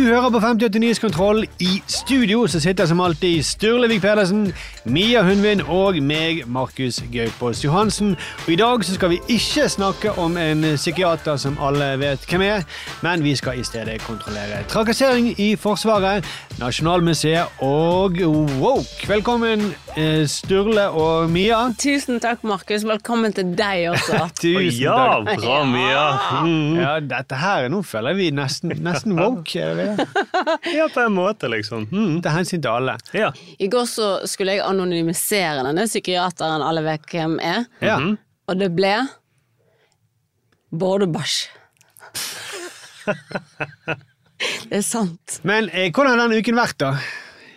Du hører på 5080 Nyhetskontroll. I studio så sitter som alltid Sturlevik Pedersen, Mia Hundvin og meg, Markus Gaupås Johansen. Og I dag så skal vi ikke snakke om en psykiater som alle vet hvem er, men vi skal i stedet kontrollere trakassering i Forsvaret, Nasjonalmuseet og woke. Velkommen, eh, Sturle og Mia. Tusen takk, Markus. Velkommen til deg også. Tusen ja, takk. bra, Mia. Mm. Ja, dette her, nå føler vi nesten, nesten woke. Ja, på en måte, liksom. Mm. Til hensyn til alle. Ja. I går så skulle jeg anonymisere denne psykiateren alle vet hvem er, Ja. og det ble Bård Bæsj. det er sant. Men eh, hvordan har denne uken vært, da?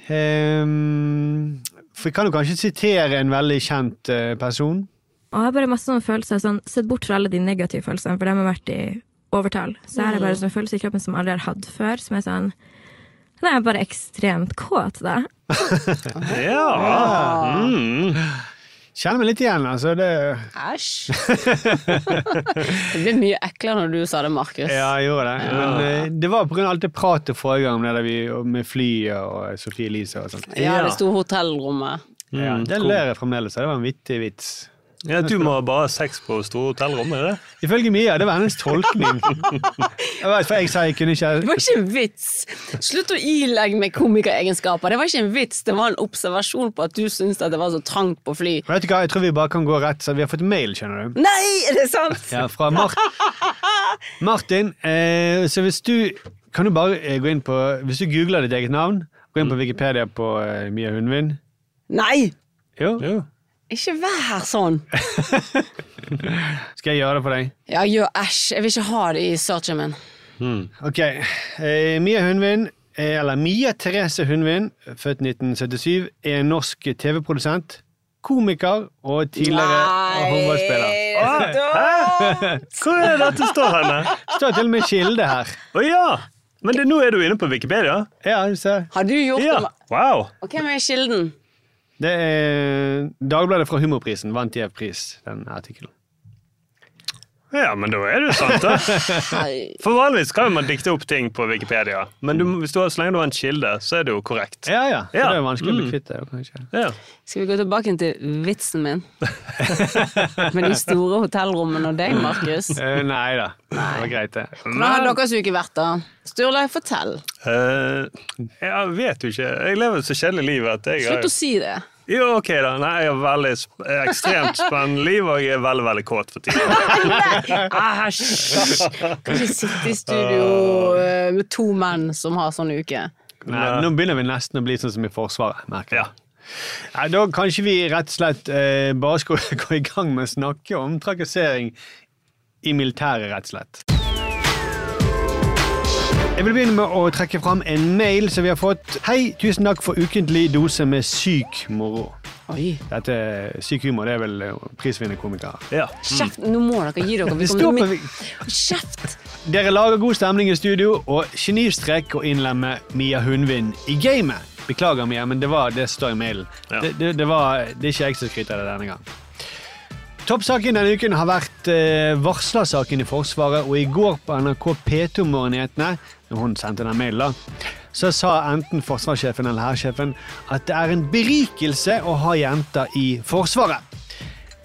Um, for jeg kan jo kanskje sitere en veldig kjent uh, person. Og jeg har bare masse sånne følelser, sånn, sett bort fra alle de negative følelsene, for de har vært i overtall. Så her er det bare sånne følelser i kroppen som jeg aldri har hatt før, som er sånn Da er jeg bare ekstremt kåt, da. ja. Mm. Kjenner meg litt igjen, altså. Det, Æsj. det ble mye eklere når du sa det, Markus. ja, jeg gjorde det. Men eh, det var av alt det pratet forrige gang det vi, med flyet og Sofie Elise og sånt. Ja, det store hotellrommet. Ja, det ler jeg fremdeles av. Det var en vittig vits. Ja, Du må bare ha sex på store hotellrom, er det? Ifølge Mia, det var hennes tolkning. Jeg vet, for jeg sa jeg kunne ikke Det var ikke en vits! Slutt å ilegge meg komikeregenskaper. Det var ikke en vits, det var en observasjon på at du syntes at det var så trangt på fly. Vet du hva, Jeg tror vi bare kan gå rett, så vi har fått mail, skjønner du. Nei, er det sant? Ja, fra Mart Martin. Eh, så hvis du Kan du bare eh, gå inn på Hvis du googler ditt eget navn, gå inn på Wikipedia på eh, Mia Hundvin. Nei! Jo, Jo. Ikke vær sånn. skal jeg gjøre det for deg? Ja, gjør æsj. Jeg vil ikke ha det i searchen min. Ok. Eh, Mia Hundvin, eh, eller Mia Therese Hundvin, født 1977, er en norsk TV-produsent, komiker og tidligere håndballspiller. Hvor er det dette står henne? Står til og med kilde her. Å ja! Men det, nå er du inne på Wikipedia? Ja, du ser. Har du gjort Ja. det? Wow. Og hvem er kilden? Det er Dagbladet fra Humorprisen vant Gjev pris, den artikkelen. Ja, men da er det sant, da. For vanligvis kan man dikte opp ting på Wikipedia, men du, hvis du har, så lenge du har en kilde, så er det jo korrekt. Ja, ja. Så Ja. det er jo vanskelig å bli Mm. kvitt det. kanskje. Ja. Skal vi gå tilbake til vitsen min? Med de store hotellrommene og deg, Markus. Uh, nei da. Det var greit, det. Hvordan har deres uke vært, da? Sturle, fortell. Uh, jeg vet jo ikke. Jeg lever et så kjedelig liv at jeg Slutt å si det. Jo, ok da. Nei, jeg er veldig sp ekstremt spennende liv, og jeg er veldig, veldig kåt for tiden. Æsj! Kan ikke sitte i studio eh, med to menn som har sånn uke. Nei, nå begynner vi nesten å bli sånn som i Forsvaret, merker jeg. Nei, da kanskje vi rett og slett eh, bare skal gå i gang med å snakke om trakassering i militæret, rett og slett. Jeg vil begynne med å trekke fram en mail som vi har fått. Hei, tusen takk for ukentlig dose med syk moro. Oi. Dette Syk humor det er vel eh, prisvinnende komikere. Ja. Kjeft, nå må dere gi dere. Vi kommer Kjeft! Dere lager god stemning i studio, og genistrek å innlemme Mia Hundvin i gamet. Beklager, Mia, men det var det som står i mailen. Ja. Det, det, det, var, det er ikke jeg som skryter av det denne gang. Toppsaken denne uken har vært eh, varslersaken i Forsvaret, og i går på NRK P2-morgenhetene, når hun sendte den mailen, så sa enten forsvarssjefen eller hærsjefen at det er en berikelse å ha jenter i Forsvaret.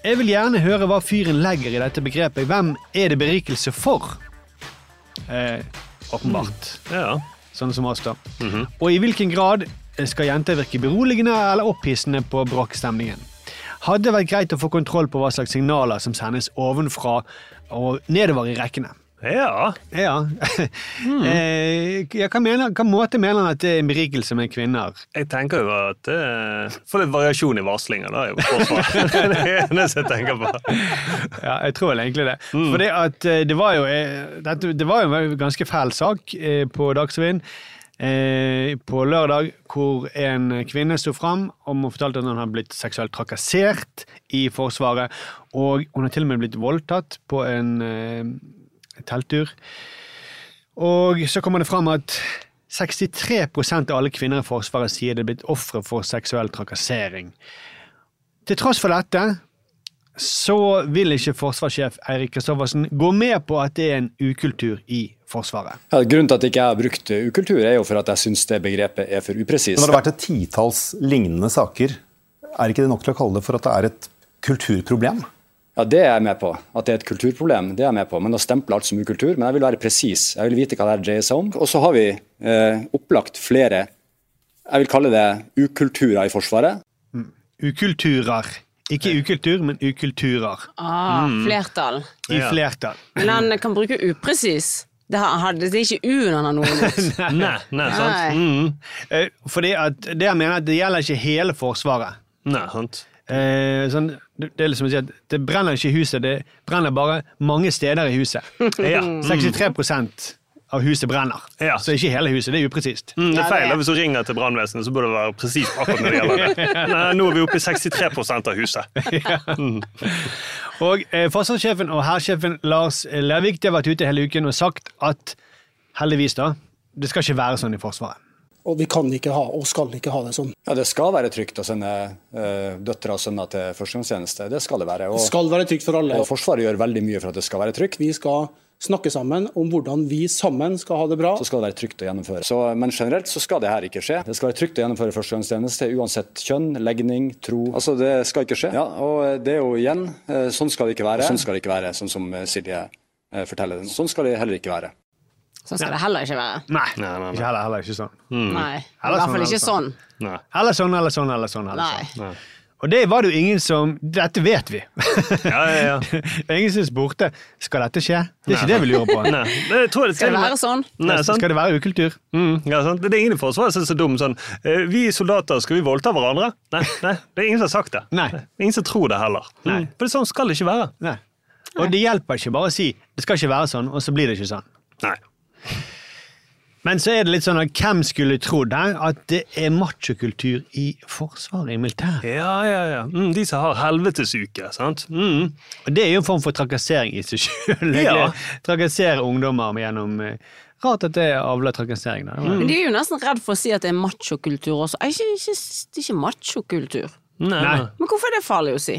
Jeg vil gjerne høre hva fyren legger i dette begrepet. Hvem er det berikelse for? Eh, åpenbart. ja. Sånn som oss, da. Og i hvilken grad skal jenter virke beroligende eller opphissende på bråkstemningen? Hadde vært greit å få kontroll på hva slags signaler som sendes ovenfra og nedover i rekkene. Ja. Ja. Mm. ja, hva, mener, hva måte mener han at det er en berikelse med kvinner? Jeg tenker jo at det får litt variasjon i varslinger, da, det er det eneste jeg tenker på. Ja, jeg tror vel egentlig det. For det, eh, var jo, eh, det var jo en ganske fæl sak eh, på Dagsrevyen eh, på lørdag, hvor en kvinne sto fram og fortalte at hun hadde blitt seksuelt trakassert i Forsvaret. Og hun har til og med blitt voldtatt på en eh, telttur. Og så kommer det fram at 63% av alle kvinner i Forsvaret sier de er blitt ofre for seksuell trakassering. Til tross for dette så vil ikke forsvarssjef Eirik Kristoffersen gå med på at det er en ukultur i Forsvaret. Ja, grunnen til at jeg ikke har brukt ukultur, er jo for at jeg syns det begrepet er for upresist. Når det har vært et titalls lignende saker, er ikke det nok til å kalle det for at det er et kulturproblem? Ja, Det er jeg med på. At det er et kulturproblem, det er jeg med på. Men å stemple alt som ukultur. Men jeg vil være presis. Jeg vil vite hva det dreier seg om. Og så har vi eh, opplagt flere jeg vil kalle det ukulturer i Forsvaret. Ukulturer. Ikke ukultur, men ukulturer. Ah, Flertall. I flertall. Men han kan bruke upresis. Det, har, det er ikke u-en han har noe imot. Nei, nei, sant? Nei. Mm. Eh, Fordi at det jeg mener, at det gjelder ikke hele Forsvaret. Nei, sant. Eh, sånn, det det er liksom å si at det brenner ikke i huset, det brenner bare mange steder i huset. Ja. 63% av huset brenner. Ja. Så ikke hele huset. Det er upresist. Mm, det er feil. Hvis du ringer til brannvesenet, så burde det være presis akkurat når det gjelder det. Nå er vi oppe i 63% av huset. Og eh, Forsvarssjefen og hærsjefen Lars Lervik har vært ute hele uken og sagt at heldigvis, da, det skal ikke være sånn i Forsvaret. Og vi kan ikke ha, og skal ikke ha det sånn. Ja, Det skal være trygt å sende uh, døtre og sønner til førstegangstjeneste. Det skal det være. Det skal være trygt for alle. og Forsvaret gjør veldig mye for at det skal være trygt. Vi skal snakke sammen om hvordan vi sammen skal ha det bra. så skal det være trygt å gjennomføre. Så, men generelt så skal det her ikke skje. Det skal være trygt å gjennomføre førstegangstjeneste uansett kjønn, legning, tro. Altså, det skal ikke skje. Ja, og det er jo igjen, eh, sånn skal det ikke være. Sånn skal det ikke være, sånn som eh, Silje eh, forteller. Sånn skal det heller ikke være. Sånn skal det heller ikke være. Nei, Nei, nei, nei. ikke heller, heller ikke sånn. Nei. I hvert sånn, fall ikke eller sånn. Nei. Eller sånn, eller sånn, eller sånn. Eller Nei. sånn. Og det var det jo ingen som Dette vet vi. Ja, ja, ja. Er ingen som spurte skal dette skje. Det er ikke det vi lurer på. Nei, det tror jeg det Skal det være sånn? Nei, sant? Skal det være ukultur? Mm, ja, sant? Det er ingen i Forsvaret som er så dum sånn eh, Vi soldater, skal vi voldta hverandre? Nei, nei, det er ingen som har sagt det. Nei. Det er ingen som tror det heller. Nei. Mm, for det sånn skal det ikke være. Nei. Og det hjelper ikke bare å si det skal ikke være sånn, og så blir det ikke sånn. Nei. Men så er det litt sånn at hvem skulle trodd her at det er machokultur i Forsvaret, i militæret? Ja, ja, ja. Mm, de som har helvetesuke, sant. Mm. Og det er jo en form for trakassering i seg sjøl. Ja. Trakassere ungdommer gjennom eh, Rart at det avler trakassering. Da. Men de er jo nesten redd for å si at det er machokultur også. Er Ikke, ikke, det er ikke machokultur. Nei. nei. Men hvorfor er det farlig å si?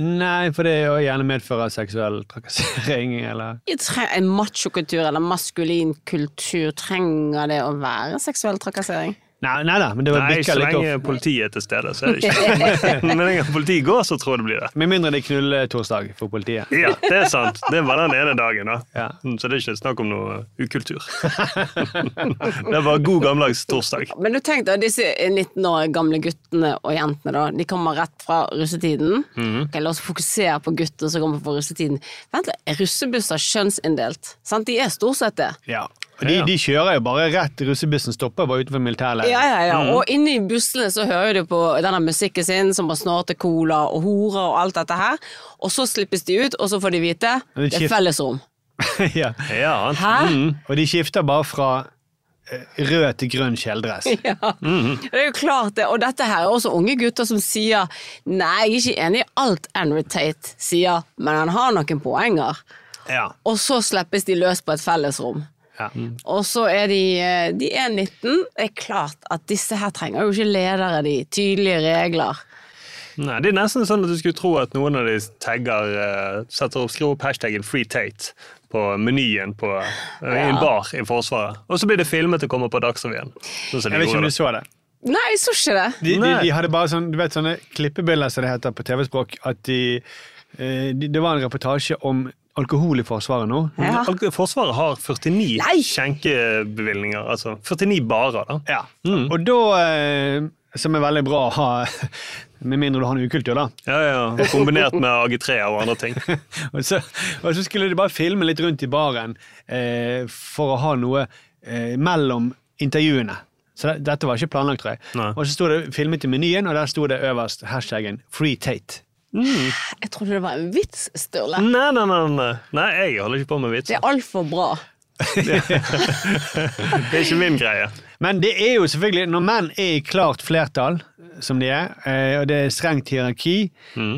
Nei, for det jo gjerne medfører seksuell trakassering, eller En machokultur eller maskulin kultur, trenger det å være seksuell trakassering? Nei, nei da, men det var Nei, så lenge off. politiet er til stede, så er det ikke Men når politiet går, så tror jeg det blir det. Med mindre det er knulletorsdag for politiet. Ja, det er sant. Det var den ene dagen, da. Ja. Mm, Så det er ikke snakk om noe ukultur. Det var god gammeldags torsdag. Men du tenk da, disse 19 år gamle guttene og jentene, da, de kommer rett fra russetiden. Ok, la oss fokusere på gutter som kommer fra russetiden. Vent litt, er russebusser kjønnsinndelt? Sant? De er stort sett det. Ja. Og de, de kjører jo bare rett, russebussen stopper bare utenfor militærleiren. Ja, ja, ja. Mm. Og inne i bussene så hører du på denne musikken sin, som å snorte cola og horer og alt dette her. Og så slippes de ut, og så får de vite Men det det er fellesrom. ja. Hæ? Mm. Og de skifter bare fra eh, rød til grønn kjeledress. Ja. Det er jo klart det, og dette her er også unge gutter som sier Nei, jeg er ikke enig i alt Henry Tate sier, men han har noen poenger. Ja. Og så slippes de løs på et fellesrom. Ja. Og så er de, eh, de er 19. Det er klart at disse her trenger jo ikke ledere, de. Tydelige regler. Nei, Det er nesten sånn at du skulle tro at noen av de tagger uh, setter opp, skriver opp hashtaggen Free Tate på menyen på, uh, i en bar i Forsvaret. Og så blir det filmet og kommer på Dagsrevyen. Sånn Jeg vet ikke om du så det. Nei, jeg så ikke det. De, de, de hadde bare sånn, du vet, sånne klippebilder som det heter på TV-språk. At de, uh, de, Det var en reportasje om alkohol i Forsvaret nå. Ja. Forsvaret har 49 skjenkebevilgninger. Altså 49 barer, da. Ja. Og da, eh, som er veldig bra å ha, med mindre du har en ukultur, da. Ja, ja, Kombinert med AG3 og andre ting. og, så, og så skulle de bare filme litt rundt i baren eh, for å ha noe eh, mellom intervjuene. Så det, dette var ikke planlagt, tror jeg. Og så sto det filmet i menyen, og der sto det øverst hashtaggen Free Tate. Jeg trodde det var en vits, Sturle. Nei, nei, nei, nei. nei, jeg holder ikke på med Det vitser. er altfor bra. Det er ikke min greie. Men det er jo selvfølgelig, når menn er i klart flertall, som de er, eh, og det er strengt hierarki mm.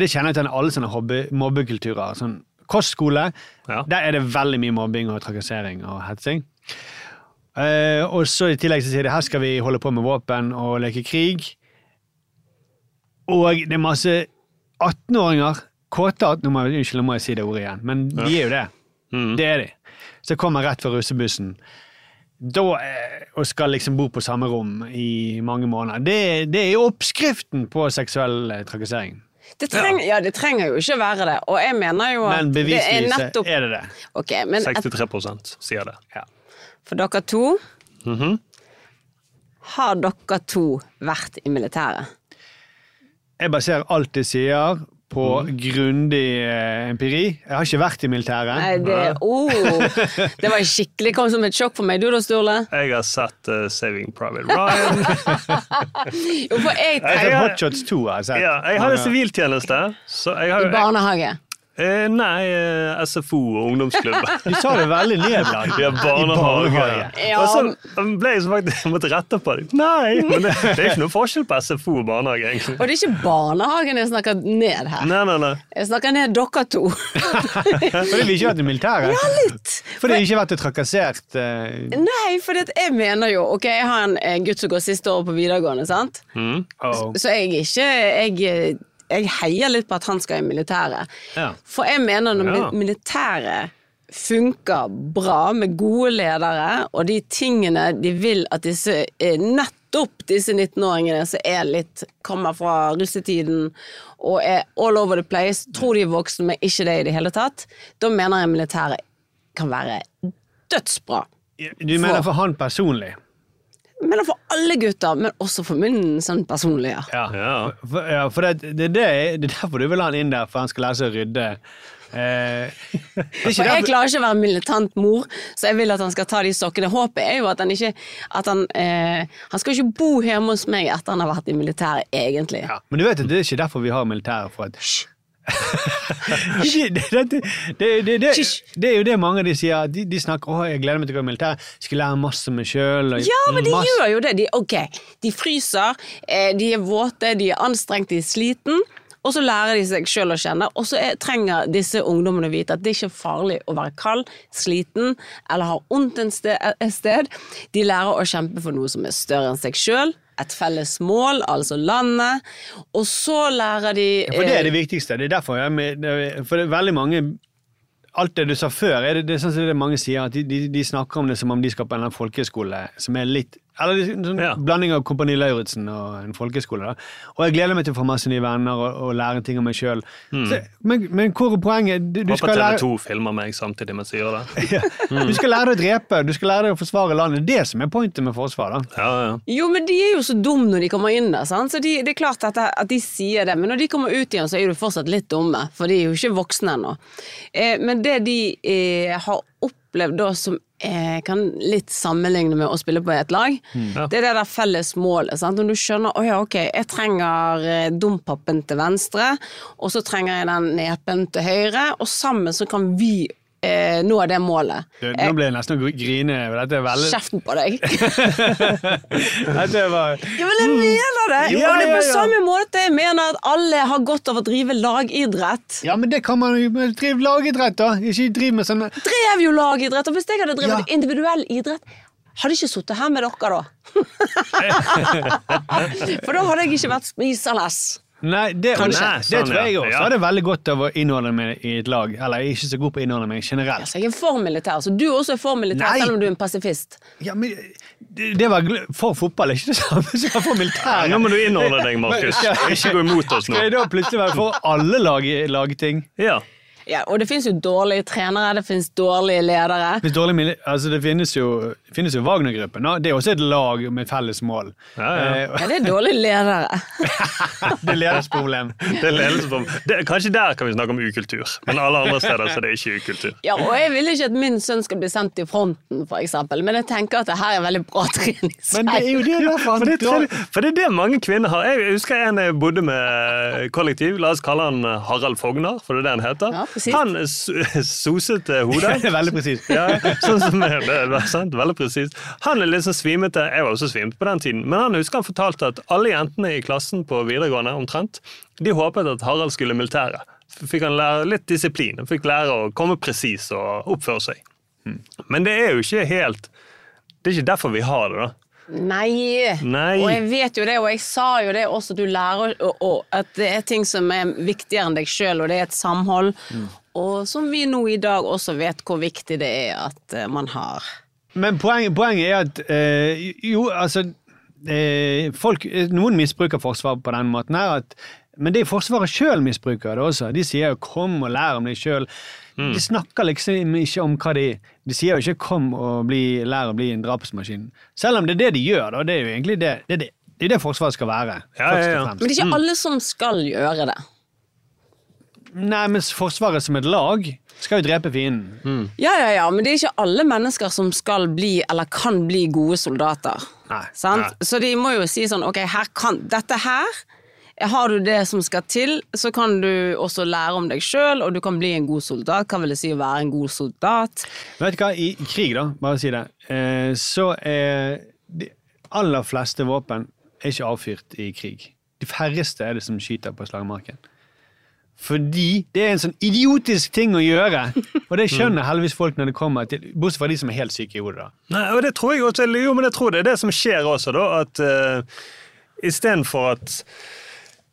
Det kjenner jeg til alle sånne hobby, mobbekulturer. Sånn kostskole, der er det veldig mye mobbing og trakassering og hetsing. Eh, og så i tillegg så sier de her skal vi holde på med våpen og leke krig. Og det er masse 18-åringer, kåte 18-åringer, Unnskyld, nå må jeg si det ordet igjen, men de er jo det. Det er de. Så kommer rett fra russebussen. Da, eh, og skal liksom bo på samme rom i mange måneder. Det, det er jo oppskriften på seksuell eh, trakassering. Det trenger, ja. det trenger jo ikke være det. Og jeg mener jo at Men det er beviselig så nettopp er det det. Okay, men et, 63 sier det. For dere to Mhm. Har dere to vært i militæret? Jeg baserer alt jeg sier på Mm. grundig eh, empiri. Jeg har ikke vært i militæret. Nei, det, oh, det var skikkelig kom som et sjokk for meg. Du da, Sturle? Jeg har sett uh, Saving Private Ryan. Jo, for jeg Jeg jeg, har- Hotshots 2 har jeg sett. Ja, jeg hadde siviltjeneste. Så jeg har, I barnehage. Eh, nei, eh, SFO og ungdomsklubb. Du sa det veldig nedlagt. Ja, barnehage. Ja. Og så ble jeg så faktisk måtte rette på det. Nei, men det, det er ikke noe forskjell på SFO og barnehage, egentlig. Og det er ikke barnehagen jeg snakker ned her. Nei, nei, nei. Jeg snakker ned dere to. Fordi vi ikke har vært i militæret? Ja, litt. Fordi vi ikke har vært trakassert? Uh... Nei, for det, jeg mener jo Ok, jeg har en gutt som går siste året på videregående, sant? oh. Så jeg er ikke jeg, jeg heier litt på at han skal i militæret. Ja. For jeg mener når Ja. militæret funker bra med gode ledere, og de tingene de vil at disse eh, nettopp disse 19-åringene som er litt kommer fra russetiden og er all over the place, tror de er voksne, men ikke det i det hele tatt, da mener jeg militæret kan være dødsbra. Du mener for han personlig? Men for alle gutter, men også for min sånn personlige. Ja, for, ja, for det, det, det, det er derfor du vil ha han inn der, for han skal lære seg å rydde. Eh, For jeg derfor, klarer ikke å være militant mor, så jeg vil at han skal ta de sokkene. Håpet er jo at han ikke at han, eh, han skal ikke bo hjemme hos meg etter han har vært i militæret, egentlig. Ja, men du vet at det er ikke derfor vi har militæret. For at det, det, det, det, er jo det mange de sier. De, de snakker å, jeg gleder meg til å gå i militæret. Skal lære masse om meg sjøl. Ja, men de gjør jo det. De, okay. de fryser, eh, de er våte, de er anstrengt, de er sliten. Og så lærer de seg sjøl å kjenne. Og så er, trenger disse ungdommene å vite at det ikke er farlig å være kald, sliten eller ha vondt et sted. De lærer å kjempe for noe som er større enn seg sjøl. Et felles mål, altså landet. Og så lærer de For det er eh, det viktigste. Det er derfor jeg, For det er veldig mange Alt det du sa før, er det, det er sånn som det mange sier, at de, de, de snakker om det som om de skal på en folkehøyskole som er litt Eller en sånn blanding av Kompani Lauritzen og en folkeskole. da. Og jeg gleder meg til å få masse nye venner og, og lære ting om meg sjøl. Mm. Men, men hvor er poenget? Du, du, Håper skal lære, TV2 filmer meg samtidig mens jeg gjør det. du skal lære deg å drepe, du skal lære deg å forsvare landet. Det er det som er pointet med forsvar. da. Ja, ja. Jo, men de er jo så dumme når de kommer inn der, sant? så de, det er klart at, at de sier det. Men når de kommer ut igjen, så er de fortsatt litt dumme, for de er jo ikke voksne ennå. Eh, men det de eh, har opplevd da som eh, kan litt sammenligne med å spille på et lag. Ja. Det er det der felles målet. Sant? Når du skjønner å ja, ok, jeg trenger eh, dompapen til venstre, og så trenger jeg den nepen til høyre, og sammen så kan vi eh, nå det målet. Du, nå ble jeg nesten å grine. Dette er veldig Kjeften på deg! Dette var Ja, men jeg mener det! Ja, og det er på ja. samme måte jeg mener at alle har godt av å drive lagidrett. Ja, men det kan man jo drive lagidrett, da. Ikke drive med sånne Drev jo lagidrett, og hvis jeg hadde drevet Ja. individuell idrett hadde ikke sittet her med dere da. For da hadde jeg ikke vært spisende. Nei, det, og det, det Sånn, tror jeg også. Ja. Så hadde det veldig godt av å innordne meg i et lag. Eller jeg er ikke så god på å innordne meg generelt. Altså, jeg er for militær, så du også er for militær, Nei. selv om du er en pasifist. Ja, men det, det var For fotball er ikke det samme som for militær. Nå må du innordne deg, Markus. Ikke gå imot oss nå. Skal jeg da plutselig være for alle lag, lagting? Ja. Ja, og det finnes jo dårlige trenere, det finnes dårlige ledere. Hvis dårlig altså det finnes jo, det finnes jo Wagner-gruppen. Det er også et lag med felles mål. Ja, ja. Eh, Ja, det er dårlige ledere. det er ledelsesproblem. Det er ledelsesform. Det, kanskje der kan vi snakke om ukultur, men alle andre steder så er det ikke ukultur. Ja, og jeg vil ikke at min sønn skal bli sendt i fronten, for eksempel, men jeg tenker at det her er veldig bra treningsvei. Men det er jo det der, For det, for det er det mange kvinner har. Jeg husker en jeg bodde med kollektiv. La oss kalle han Harald Fogner, for det er det han heter. Ja. Han sosete soset eh, hodet. Veldig presist. Ja, sånn som det, det er sant, veldig presist. Han er litt sånn svimete. Jeg var også svimt på den tiden. Men han husker han fortalte at alle jentene i klassen på videregående omtrent, de håpet at Harald skulle i militæret. Fikk han lære litt disiplin. Han fikk lære å komme presis og oppføre seg. Men det er jo ikke helt Det er ikke derfor vi har det, da. Nei. Nei. Og jeg vet jo det, og jeg sa jo det også, du lærer og, og, at det er ting som er viktigere enn deg sjøl, og det er et samhold. Og som vi nå i dag også vet hvor viktig det er at eh, man har. Men poenget, poenget er at eh, jo, altså eh, folk, Noen misbruker Forsvaret på den måten her. At, men det er Forsvaret sjøl misbruker det også. De sier jo 'kom og lær om deg sjøl'. De snakker liksom ikke om hva de De sier jo ikke 'kom og bli, lær å bli en drapsmaskin'. Selv om det er det de gjør. da, Det er jo egentlig det det, er det, det, er det Forsvaret skal være. Ja, ja, ja. Men det er ikke alle som skal gjøre det. Nei, men Forsvaret som et lag skal jo drepe fienden. Ja, ja, ja, men det er ikke alle mennesker som skal bli eller kan bli gode soldater. Nei. Sant? Så de må jo si sånn ok, her kan, dette her har du det som skal til, så kan du også lære om deg sjøl, og du kan bli en god soldat. Hva vil det si å være en god soldat? Vet du hva, i, krig, da, bare si det, eh, så er de aller fleste våpen er ikke avfyrt i krig. De færreste er det som skyter på slagmarken. Fordi det er en sånn idiotisk ting å gjøre, og det skjønner heldigvis folk når det kommer til Bortsett fra de som er helt syke i hodet, da. Nei, og det tror jeg også, jo, men jeg tror det er det som skjer også, da. At uh, istedenfor at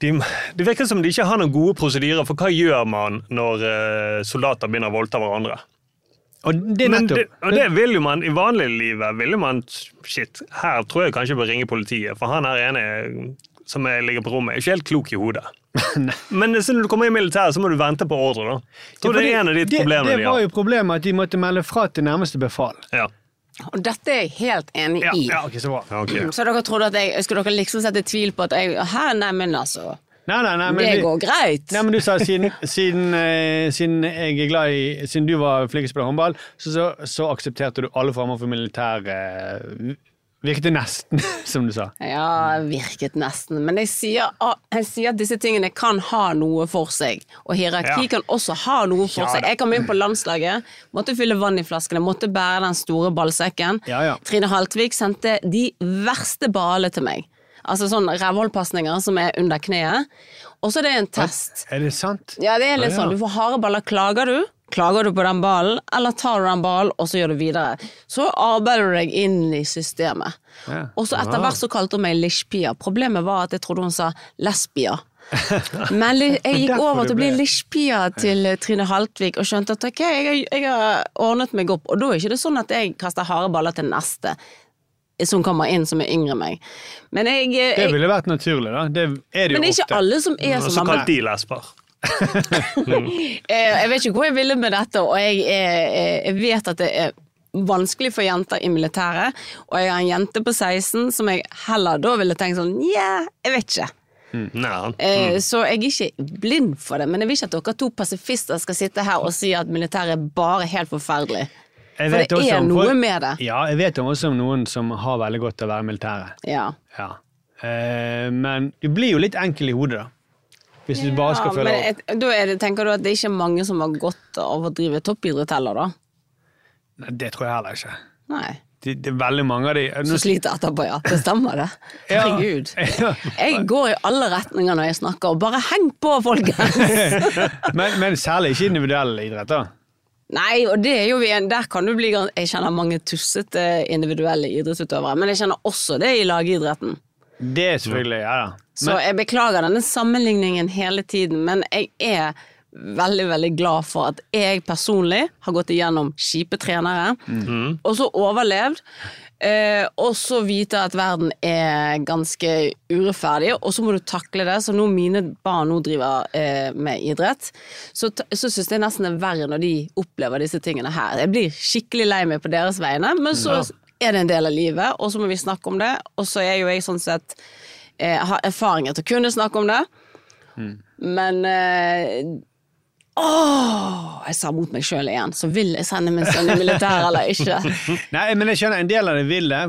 de, Det virker som de ikke har noen gode prosedyrer for hva gjør man når eh, soldater begynner å voldta hverandre. Og det Men det, og det vil jo man i vanliglivet vil jo man Shit, her tror jeg kanskje jeg bør ringe politiet, for han her ene som jeg ligger på rommet, er ikke helt klok i hodet. Men så når du kommer i militæret, så må du vente på ordre, da. Jeg tror det er en av de det, problemene det var har. jo problemet at de måtte melde fra til nærmeste befal. Ja. Og dette er jeg helt enig i. ja, ok, så bra. Ja, ok. Så dere trodde at jeg Skulle dere liksom sette tvil på at jeg Hæ, nei, men altså Nei, nei, nei, men Det går greit. Nei, men du sa siden, siden, eh, siden jeg er glad i Siden du var flink til å spille håndball, så, så, så aksepterte du alle former for militær eh, Virket det nesten, som du sa. Ja, virket nesten. Men jeg sier, ah, jeg sier at disse tingene kan ha noe for seg. Og hierarki Ja. kan også ha noe for Ja seg. Jeg kom inn på landslaget, måtte fylle vann i flaskene, måtte bære den store ballsekken. Ja. Trine Haltvik sendte de verste ballene til meg. Altså sånn rævholdpasninger som er under kneet. Og så er det en test. Er det sant? Ja, det er litt sånn. Du får harde baller. Klager du? Klager du på den ballen, eller tar du den ballen og så gjør du videre? Så arbeider du deg inn i systemet. Ja. Og så etter hvert så kalte hun meg Lishpia. Problemet var at jeg trodde hun sa lesbia. Men jeg gikk over til å bli Lishpia til eh, Trine Haltvik og skjønte at ok, jeg jeg har ordnet meg opp. Og da er ikke det sånn at jeg kaster harde baller til neste som kommer inn som er yngre enn meg. Men jeg, eh, Det ville vært naturlig, da. Det er det jo men det er ikke alle som er så som kalt de lesber. Eh, Jeg vet ikke hvor jeg ville med dette, og jeg, eh, jeg vet at det er vanskelig for jenter i militæret. Og jeg har en jente på 16 som jeg heller da ville tenkt sånn Nja, jeg vet ikke. Mm, mm. Så jeg er ikke blind for det, men jeg vil ikke at dere to pasifister skal sitte her og si at militæret er bare helt forferdelig. For det er om noe med det. Ja, jeg vet også om noen som har veldig godt av å være militære. Ja. Ja. Eh, men du blir jo litt enkel i hodet, da. Hvis du bare skal Ja, følge opp. et, da det, tenker du at det ikke er mange som har godt av å drive toppidrett heller, da? Nei, det tror jeg heller ikke. Nei. Det, det er veldig mange av de Som sliter etterpå, ja. Det stemmer, det. Ja. Herregud. Jeg går i alle retninger når jeg snakker, og bare heng på, folkens! men, men særlig ikke individuell idrett, da. Nei, og det er jo en, der kan du bli Jeg kjenner mange tussete individuelle idrettsutøvere, men jeg kjenner også det i lagidretten. Det selvfølgelig, ja da. Så jeg beklager denne sammenligningen hele tiden, men jeg er veldig, veldig glad for at jeg personlig har gått igjennom kjipe trenere, Mhm. og så overlevd. Eh, og så vite at verden er ganske urettferdig, og så må du takle det. Så nå mine barn nå driver eh, med idrett, så, så syns jeg nesten det er verre når de opplever disse tingene her. Jeg blir skikkelig lei meg på deres vegne, men så er det en del av livet, og så må vi snakke om det. Og så er jo jeg sånn sett eh, har erfaringer til å kunne snakke om det, men eh, Åh, jeg sa mot meg sjøl igjen, så vil jeg sende min sønn i militæret eller ikke. Nei, men jeg skjønner en del av det vil det,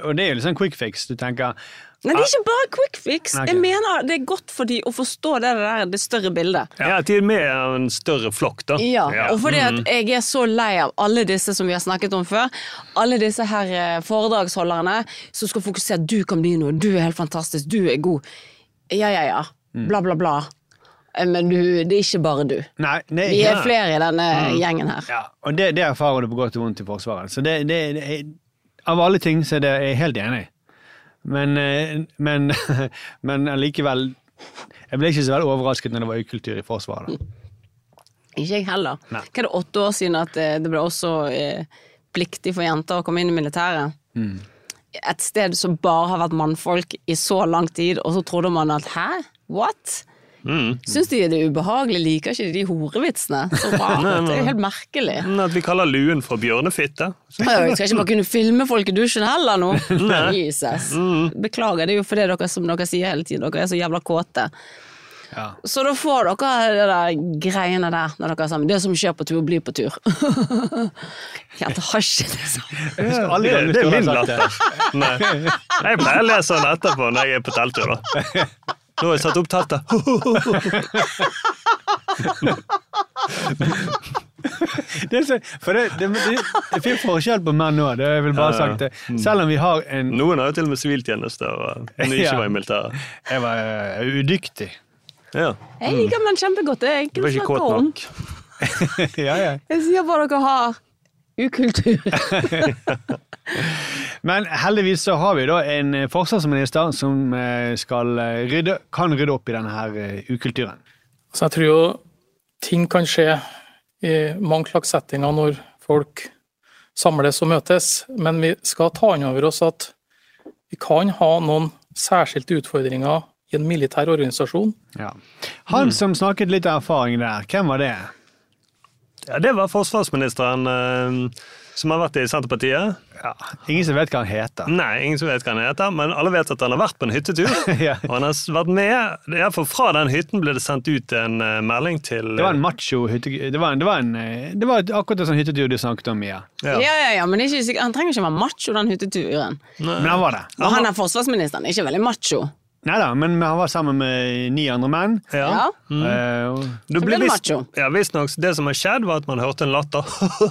og det er jo litt sånn quick fix. Du tenker Men det er ikke bare quick fix. Okay. Jeg mener det er godt for de å forstå det der, det større bildet. Ja, at de er med av en større flokk, da. Ja, og fordi at Mhm. jeg er så lei av alle disse som vi har snakket om før. Alle disse her eh, foredragsholderne som skal fokusere du kan bli noe, du er helt fantastisk, du er god. Ja, ja, ja. Mm. Bla, bla, bla. Eh, Men du, det er ikke bare du. Nei, det Vi er flere i denne Mm. gjengen her. Ja, og det, det erfarer du på godt og vondt i Forsvaret. Så det, det, det av alle ting så er jeg helt enig i. Men, eh, men, men allikevel Jeg ble ikke så veldig overrasket når det var ukultur i Forsvaret. Ikke jeg heller. Nei. Hva er det åtte år siden at eh, det ble også eh, pliktig for jenter å komme inn i militæret? Mm. Et sted som bare har vært mannfolk i så lang tid, og så trodde man at hæ? What? Mm. Syns de det er ubehagelig? Liker ikke de horevitsene? Så rart. Det er helt merkelig. At vi kaller luen for bjørnefitte. Jeg skal ikke bare kunne filme folk i dusjen heller nå. Jesus. Mm. Beklager, det er jo fordi dere, som dere sier hele tiden, dere er så jævla kåte. Ja. Så da får dere de der greiene der når dere er sammen. Det som skjer på tur, blir på tur. Helt hasj, det sånn. Det, det er min latter. Nei. Jeg pleier å lese den etterpå når jeg er på telttur. da. Nå har jeg satt opp teltet. Det er så, for det, det, det, det finnes forskjell på menn òg, det har jeg vel bare Ja, ja. sagt. det. Selv om vi har en Noen har jo til og med siviltjeneste og når de Ja. ikke var i militæret. Jeg var uh, udyktig. Ja. Jeg liker menn kjempegodt. Det er enkelt å ikke snakke kåt om. nok. ja, ja. Jeg sier bare dere har ukultur. Men heldigvis så har vi da en forsvarsminister som eh, skal eh, rydde, kan rydde opp i denne her eh, ukulturen. Så jeg tror jo ting kan skje i mange slags settinger når folk samles og møtes, men vi skal ta inn over oss at vi kan ha noen særskilte utfordringer i en militær organisasjon. Ja. Han som snakket litt erfaring der, hvem var det? Ja, det var forsvarsministeren eh, som har vært i Senterpartiet. Ja, Ingen som vet hva han heter. Nei, ingen som vet hva han heter, men alle vet at han har vært på en hyttetur. Ja. Og han har vært med, iallfall fra den hytten ble det sendt ut en uh, melding til Det var en macho hyttetur. Det var, en, det var, en, eh, det var akkurat en sånn hyttetur du snakket om, Mia. Ja, ja, ja, men ikke, han trenger ikke være macho, den hytteturen. Men han var det. Og han er forsvarsministeren, ikke veldig macho. Nei da, men han var sammen med ni andre menn. Ja. Mm. Eh, og- Du ble visst- Ja, Visstnok det som har skjedd, var at man hørte en latter.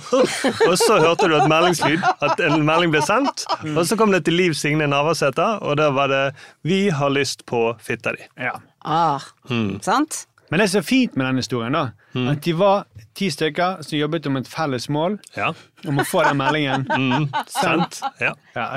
og så hørte du et meldingslyd, at en melding ble sendt. Og så kom det til Liv Signe Navarsete, og da var det 'Vi har lyst på fitta di'. Ja. Ah, Mm. sant? Men det som er fint med denne historien, da, at de var ti stykker som jobbet om et felles mål om å få den meldingen Mm, Sendt. Ja.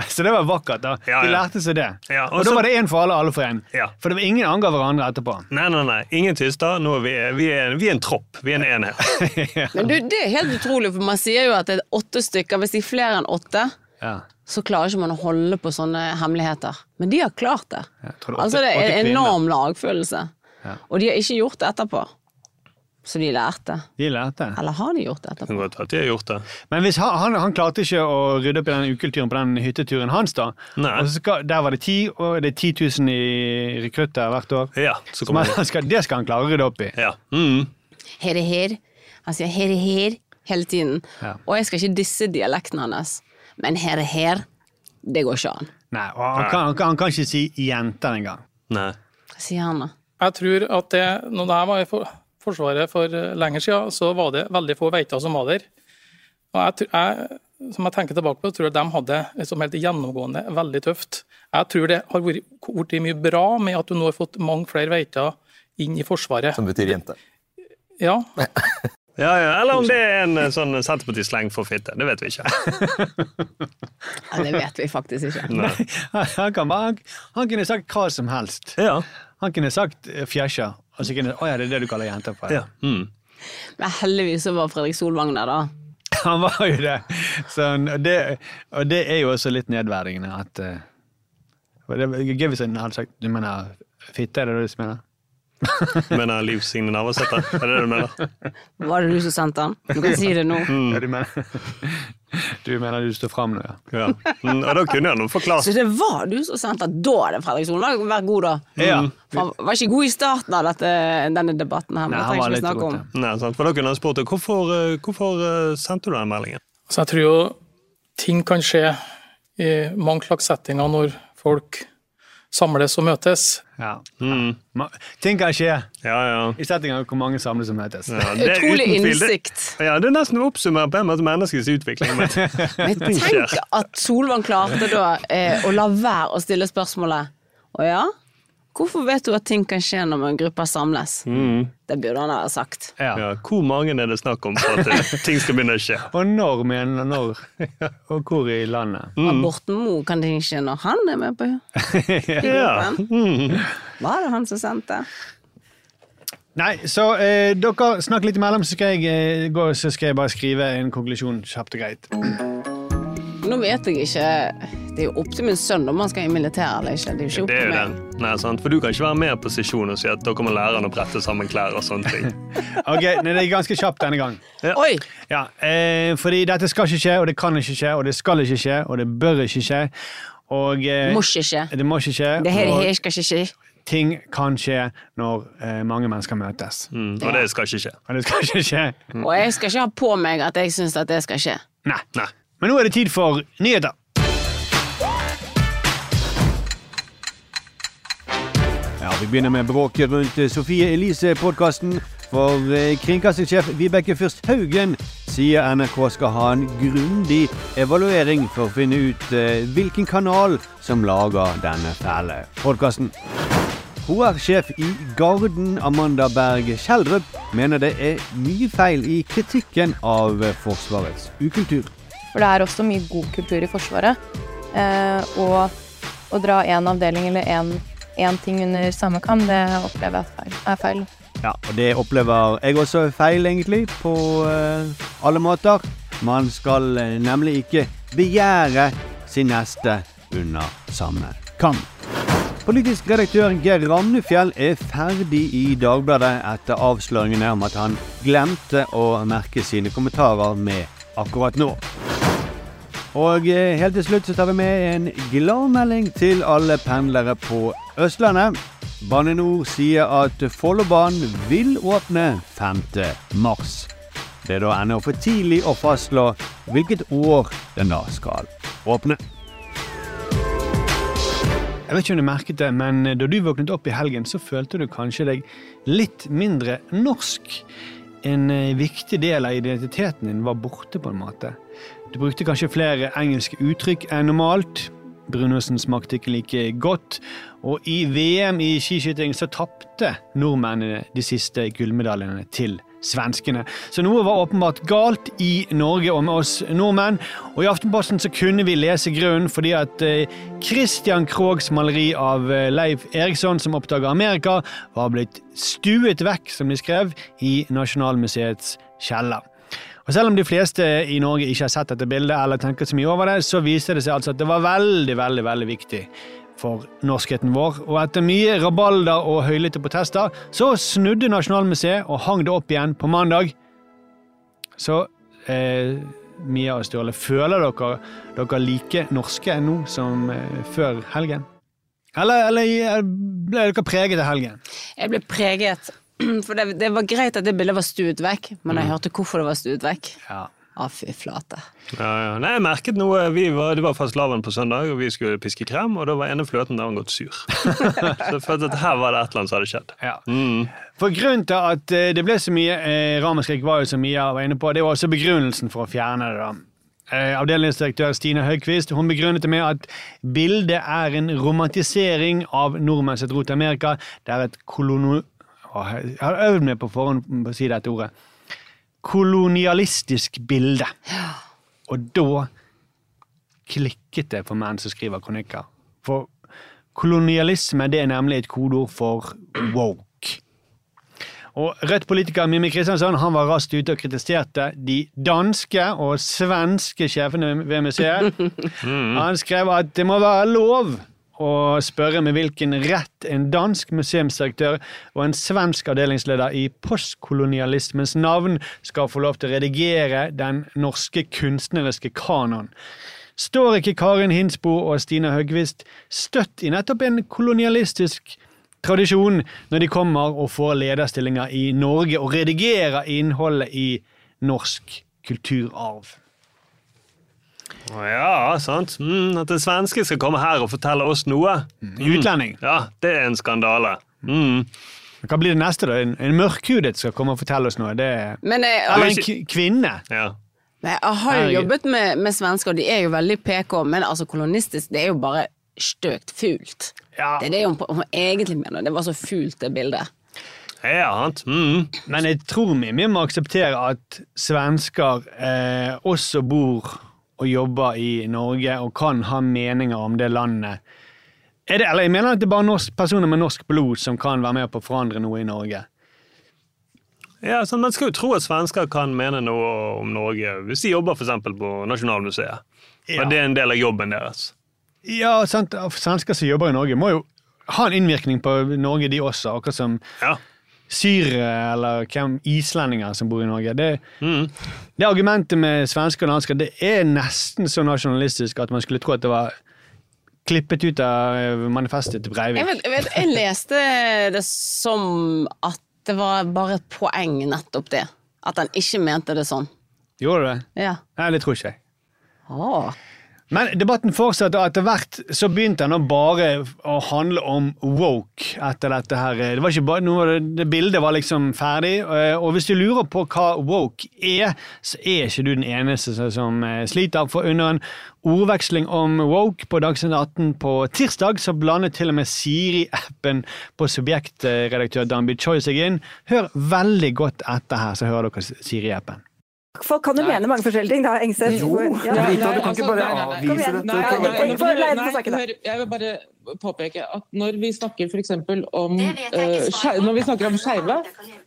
Så det var vakkert. da. Ja, De lærte seg det. Ja, og og da så- var det én for alle, alle for én. Ja. For det var ingen anga hverandre etterpå. Nei, nei, nei. Ingen tyster. Nå er vi, vi, er, vi er en tropp. Vi er en enhet. Men du, det er helt utrolig, for man sier jo at det er åtte stykker. Hvis de er flere enn åtte, Ja. så klarer ikke man å holde på sånne hemmeligheter. Men de har klart det. det Altså, det er en enorm lagfølelse. Og de har ikke gjort det etterpå. Så de lærte. De lærte. Eller har de gjort det etterpå? Godt at de har gjort det. Men hvis han, han, han klarte ikke å rydde opp i den ukulturen på den hytteturen hans, da. Og så skal, der var det ti, og det er 10 000 i rekrutter hvert år. Ja, så Som han skal, det skal han klare å rydde opp i. Ja. Mm. Her er her. Han sier her er her. hele tiden. Ja. Og jeg skal ikke disse dialekten hans. Men her er her, det går ikke an. Nei, og han kan, han, kan, han kan ikke si jenter engang. Nei. Hva sier han da? Jeg tror at det, når her var Forsvaret for lenge lenger siden, så var det veldig få veiter som var der. Og jeg, jeg, som jeg tenker tilbake på, tror jeg de hadde liksom helt gjennomgående veldig tøft. Jeg tror det har vært vært mye bra med at du nå har fått mange flere veiter inn i Forsvaret. Som betyr jente. Ja, Ja, ja. Eller om det er en eh, sånn Senterparti-sleng for fitte. Det vet vi ikke. Ja, det vet vi faktisk ikke. Nei. Han, kan bare, han, han kunne sagt hva som helst. Ja. Han kunne sagt eh, fjæsja, og ikke, Å ja, det er det du kaller jenter for? ja. Mm. Men heldigvis så var Fredrik Solvang der, da. Han var jo det. Sånn, og, det og det er jo også litt nedverdigende at uh, Det er gøy hvis han hadde sagt Du mener fitte, er det det du mener? Mener Liv Signe Navarsete? Er det det du mener? Var det du som sendte den? Du kan si det nå. Ja, du mener Du mener du står fram nå, ja? Ja. Mm, og da kunne jeg noe forklart. Så det var du som sendte den? Da det Fredrik Solvang Vær god, da. Ja. Han var ikke god i starten av dette, denne debatten her, men Nei, det han trenger var ikke snakke om. Nei, sant? For da kunne han spurt deg, hvorfor, eh, hvorfor eh, sendte du den meldingen? Så jeg tror jo ting kan skje i mange slags settinger når folk samles og møtes. ja. Mm. Ting kan skje Ja, ja. i settinger hvor mange samles og møtes. ja det er Utrolig innsikt. det-. Ja, det er nesten å oppsummere på en måte menneskets utvikling. Men Men tenk at Solvang klarte da eh, å la være å stille spørsmålet Å ja? Hvorfor vet du at ting kan skje når en gruppe samles? Det burde han ha sagt. Ja. Ja, hvor mange er det snakk om for at eh, ting skal begynne å skje? Og når, mener når, og hvor i landet. Mm. Og Borten Moe kan ting skje når han er med på Ja. Mm. Var det han som sendte? Nei, så eh, dere snakk litt imellom, så skal jeg eh, gå så skal jeg bare skrive en konklusjon kjapt og greit. Nå vet jeg ikke Det er jo opp til min sønn om han skal i militæret eller ikke. Det er jo ikke opp Det til meg. Nei, sant? For du kan ikke være med på sesjon og si at da kommer lære han å brette sammen klær og sånne ting. Ok, nei, Det er ganske kjapt denne gang. Oi! Ja, eh, fordi dette skal ikke skje, og det kan ikke skje, og det skal ikke skje, og det bør ikke skje. Og eh, Må ikke skje. det må ikke skje. Det her, og her skal ikke skje. ting kan skje når eh, mange mennesker møtes. Mm. Og det skal ikke skje. Og det skal ikke skje. Og jeg skal ikke ha på meg at jeg syns at det skal skje. Nei. Nei. Men nå er det tid for nyheter. Ja, Vi begynner med bråket rundt eh, Sofie Elise-podkasten. For eh, kringkastingssjef Vibeke Fyrst Haugen sier NRK skal ha en grundig evaluering for å finne ut eh, hvilken kanal som lager denne fæle podkasten. HR-sjef i Garden, Amanda Berg Kjeldrup, mener det er mye feil i kritikken av Forsvarets ukultur. For det er også mye god kultur i Forsvaret. Eh, og å dra én avdeling eller én ting under samme kam, det opplever jeg er feil. Ja, og det opplever jeg også er feil, egentlig, på eh, alle måter. Man skal eh, nemlig ikke begjære sin neste under samme kam. Politisk redaktør Geir Ramnefjell er ferdig i Dagbladet etter avsløringene om at han glemte å merke sine kommentarer med akkurat nå. Og eh, helt til slutt så tar vi med en gladmelding til alle pendlere på Østlandet. Bane NOR sier at Follobanen vil åpne 5. mars. Det er da ennå for tidlig å fastslå hvilket år den da skal åpne. Jeg vet ikke om du merket det, men da du våknet opp i helgen, så følte du kanskje deg litt mindre norsk. En eh, viktig del av identiteten din var borte, på en måte. Du brukte kanskje flere engelske uttrykk enn normalt. Brunosen smakte ikke like godt. Og i VM i skiskyting så tapte nordmennene de siste gullmedaljene til svenskene. Så noe var åpenbart galt i Norge og med oss nordmenn. Og i Aftenposten så kunne vi lese grunnen fordi at eh, Christian Krogs maleri av eh, Leif Eriksson som oppdager Amerika, var blitt stuet vekk, som de skrev, i Nasjonalmuseets kjeller. Og Selv om de fleste i Norge ikke har sett dette bildet eller tenker så mye over det, så viser det seg altså at det var veldig, veldig, veldig viktig for norskheten vår. Og etter mye rabalder og høylytte protester, så snudde Nasjonalmuseet og hang det opp igjen på mandag. Så eh, Mia og Sturle, føler dere dere like norske nå som eh, før helgen? Eller, eller eh, ble dere preget av helgen? Jeg ble preget For det, det var greit at det bildet var stuet vekk, men jeg hørte hvorfor det var stuet vekk. Ja. Å, fy flate. Ja, ja. Nei, jeg merket noe. Vi var, det var fastelavn på søndag, og vi skulle piske krem, og da var ene fløten der var gått sur. så jeg følte at her var det et eller annet som hadde skjedd. Ja. Mm. For grunnen til at eh, det ble så mye eh, ramaskrik, var jo som Mia var inne på, det var også begrunnelsen for å fjerne det. da. Eh, Avdelingsdirektør Stine Høgquist hun begrunnet det med at bildet er en romantisering av nordmenns rot til Amerika. Det er et kolono... Jeg har øvd meg på forhånd på å si dette ordet. Kolonialistisk bilde. Og da klikket det for menn som skriver kronikker. For kolonialisme det er nemlig et kodeord for woke. Og Rødt-politiker Mimmi Kristiansson han var raskt ute og kritiserte de danske og svenske sjefene ved museet. Han skrev at det må være lov å spørre med hvilken rett en dansk museumsdirektør og en svensk avdelingsleder i postkolonialismens navn skal få lov til å redigere den norske kunstneriske kanon. Står ikke Karin Hinsbo og Stina Høgvist støtt i nettopp en kolonialistisk tradisjon når de kommer og får lederstillinger i Norge og redigerer innholdet i norsk kulturarv? Å Ja, sant. Mm, at en svenske skal komme her og fortelle oss noe. Mm. Utlending. Ja, det er en skandale. Mm. Hva blir det neste, da? En, en mørkhudet skal komme og fortelle oss noe? Det er... Men jeg, Eller en k kvinne? Ja. Nei, jeg har jo jobbet med, med svensker, og de er jo veldig PK, men altså kolonistisk, det er jo bare støkt fult. Det er det hun, hun egentlig mener. Det var så fult, det bildet. Ja. Mm. Men jeg tror vi, vi må akseptere at svensker eh, også bor og jobber i Norge og kan ha meninger om det landet. Det, eller jeg mener at det er bare norsk, personer med norsk blod som kan være med på å forandre noe i Norge. Ja, sånn, Man skal jo tro at svensker kan mene noe om Norge hvis de jobber eksempel på Nasjonalmuseet. Ja. Men det er en del av jobben deres. Ja, sant. Svensker som jobber i Norge, må jo ha en innvirkning på Norge, de også. Akkurat som syrere eller hvem islendinger som bor i Norge. Det, det argumentet med svensker og dansker det er nesten så nasjonalistisk at man skulle tro at det var klippet ut av manifestet til Breivik. Jeg, vet, jeg, vet, jeg leste det som at det var bare et poeng, nettopp det. At han ikke mente det sånn. Gjorde du det? Ja. Nei, det tror ikke jeg. Åh. Men debatten fortsatte, og etter hvert så begynte den bare å handle om woke etter dette her. Det var ikke bare noe, det bildet var liksom ferdig, eh, og hvis du lurer på hva woke er, så er ikke du den eneste som- som eh, sliter. For under en ordveksling om woke på Dagsnytt 18 på tirsdag, så blandet til og med Siri-appen på subjektredaktør Danby Choi seg inn. Hør veldig godt etter her, så hører dere Siri-appen. Folk kan jo mene mange forskjellige ting, da, Engstedt. Jo, Ja. Rita, du kan ikke bare avvise dette. Nei, nei, nei, jeg vil bare påpeke at når vi snakker f.eks. om uh, Når vi snakker om skeive,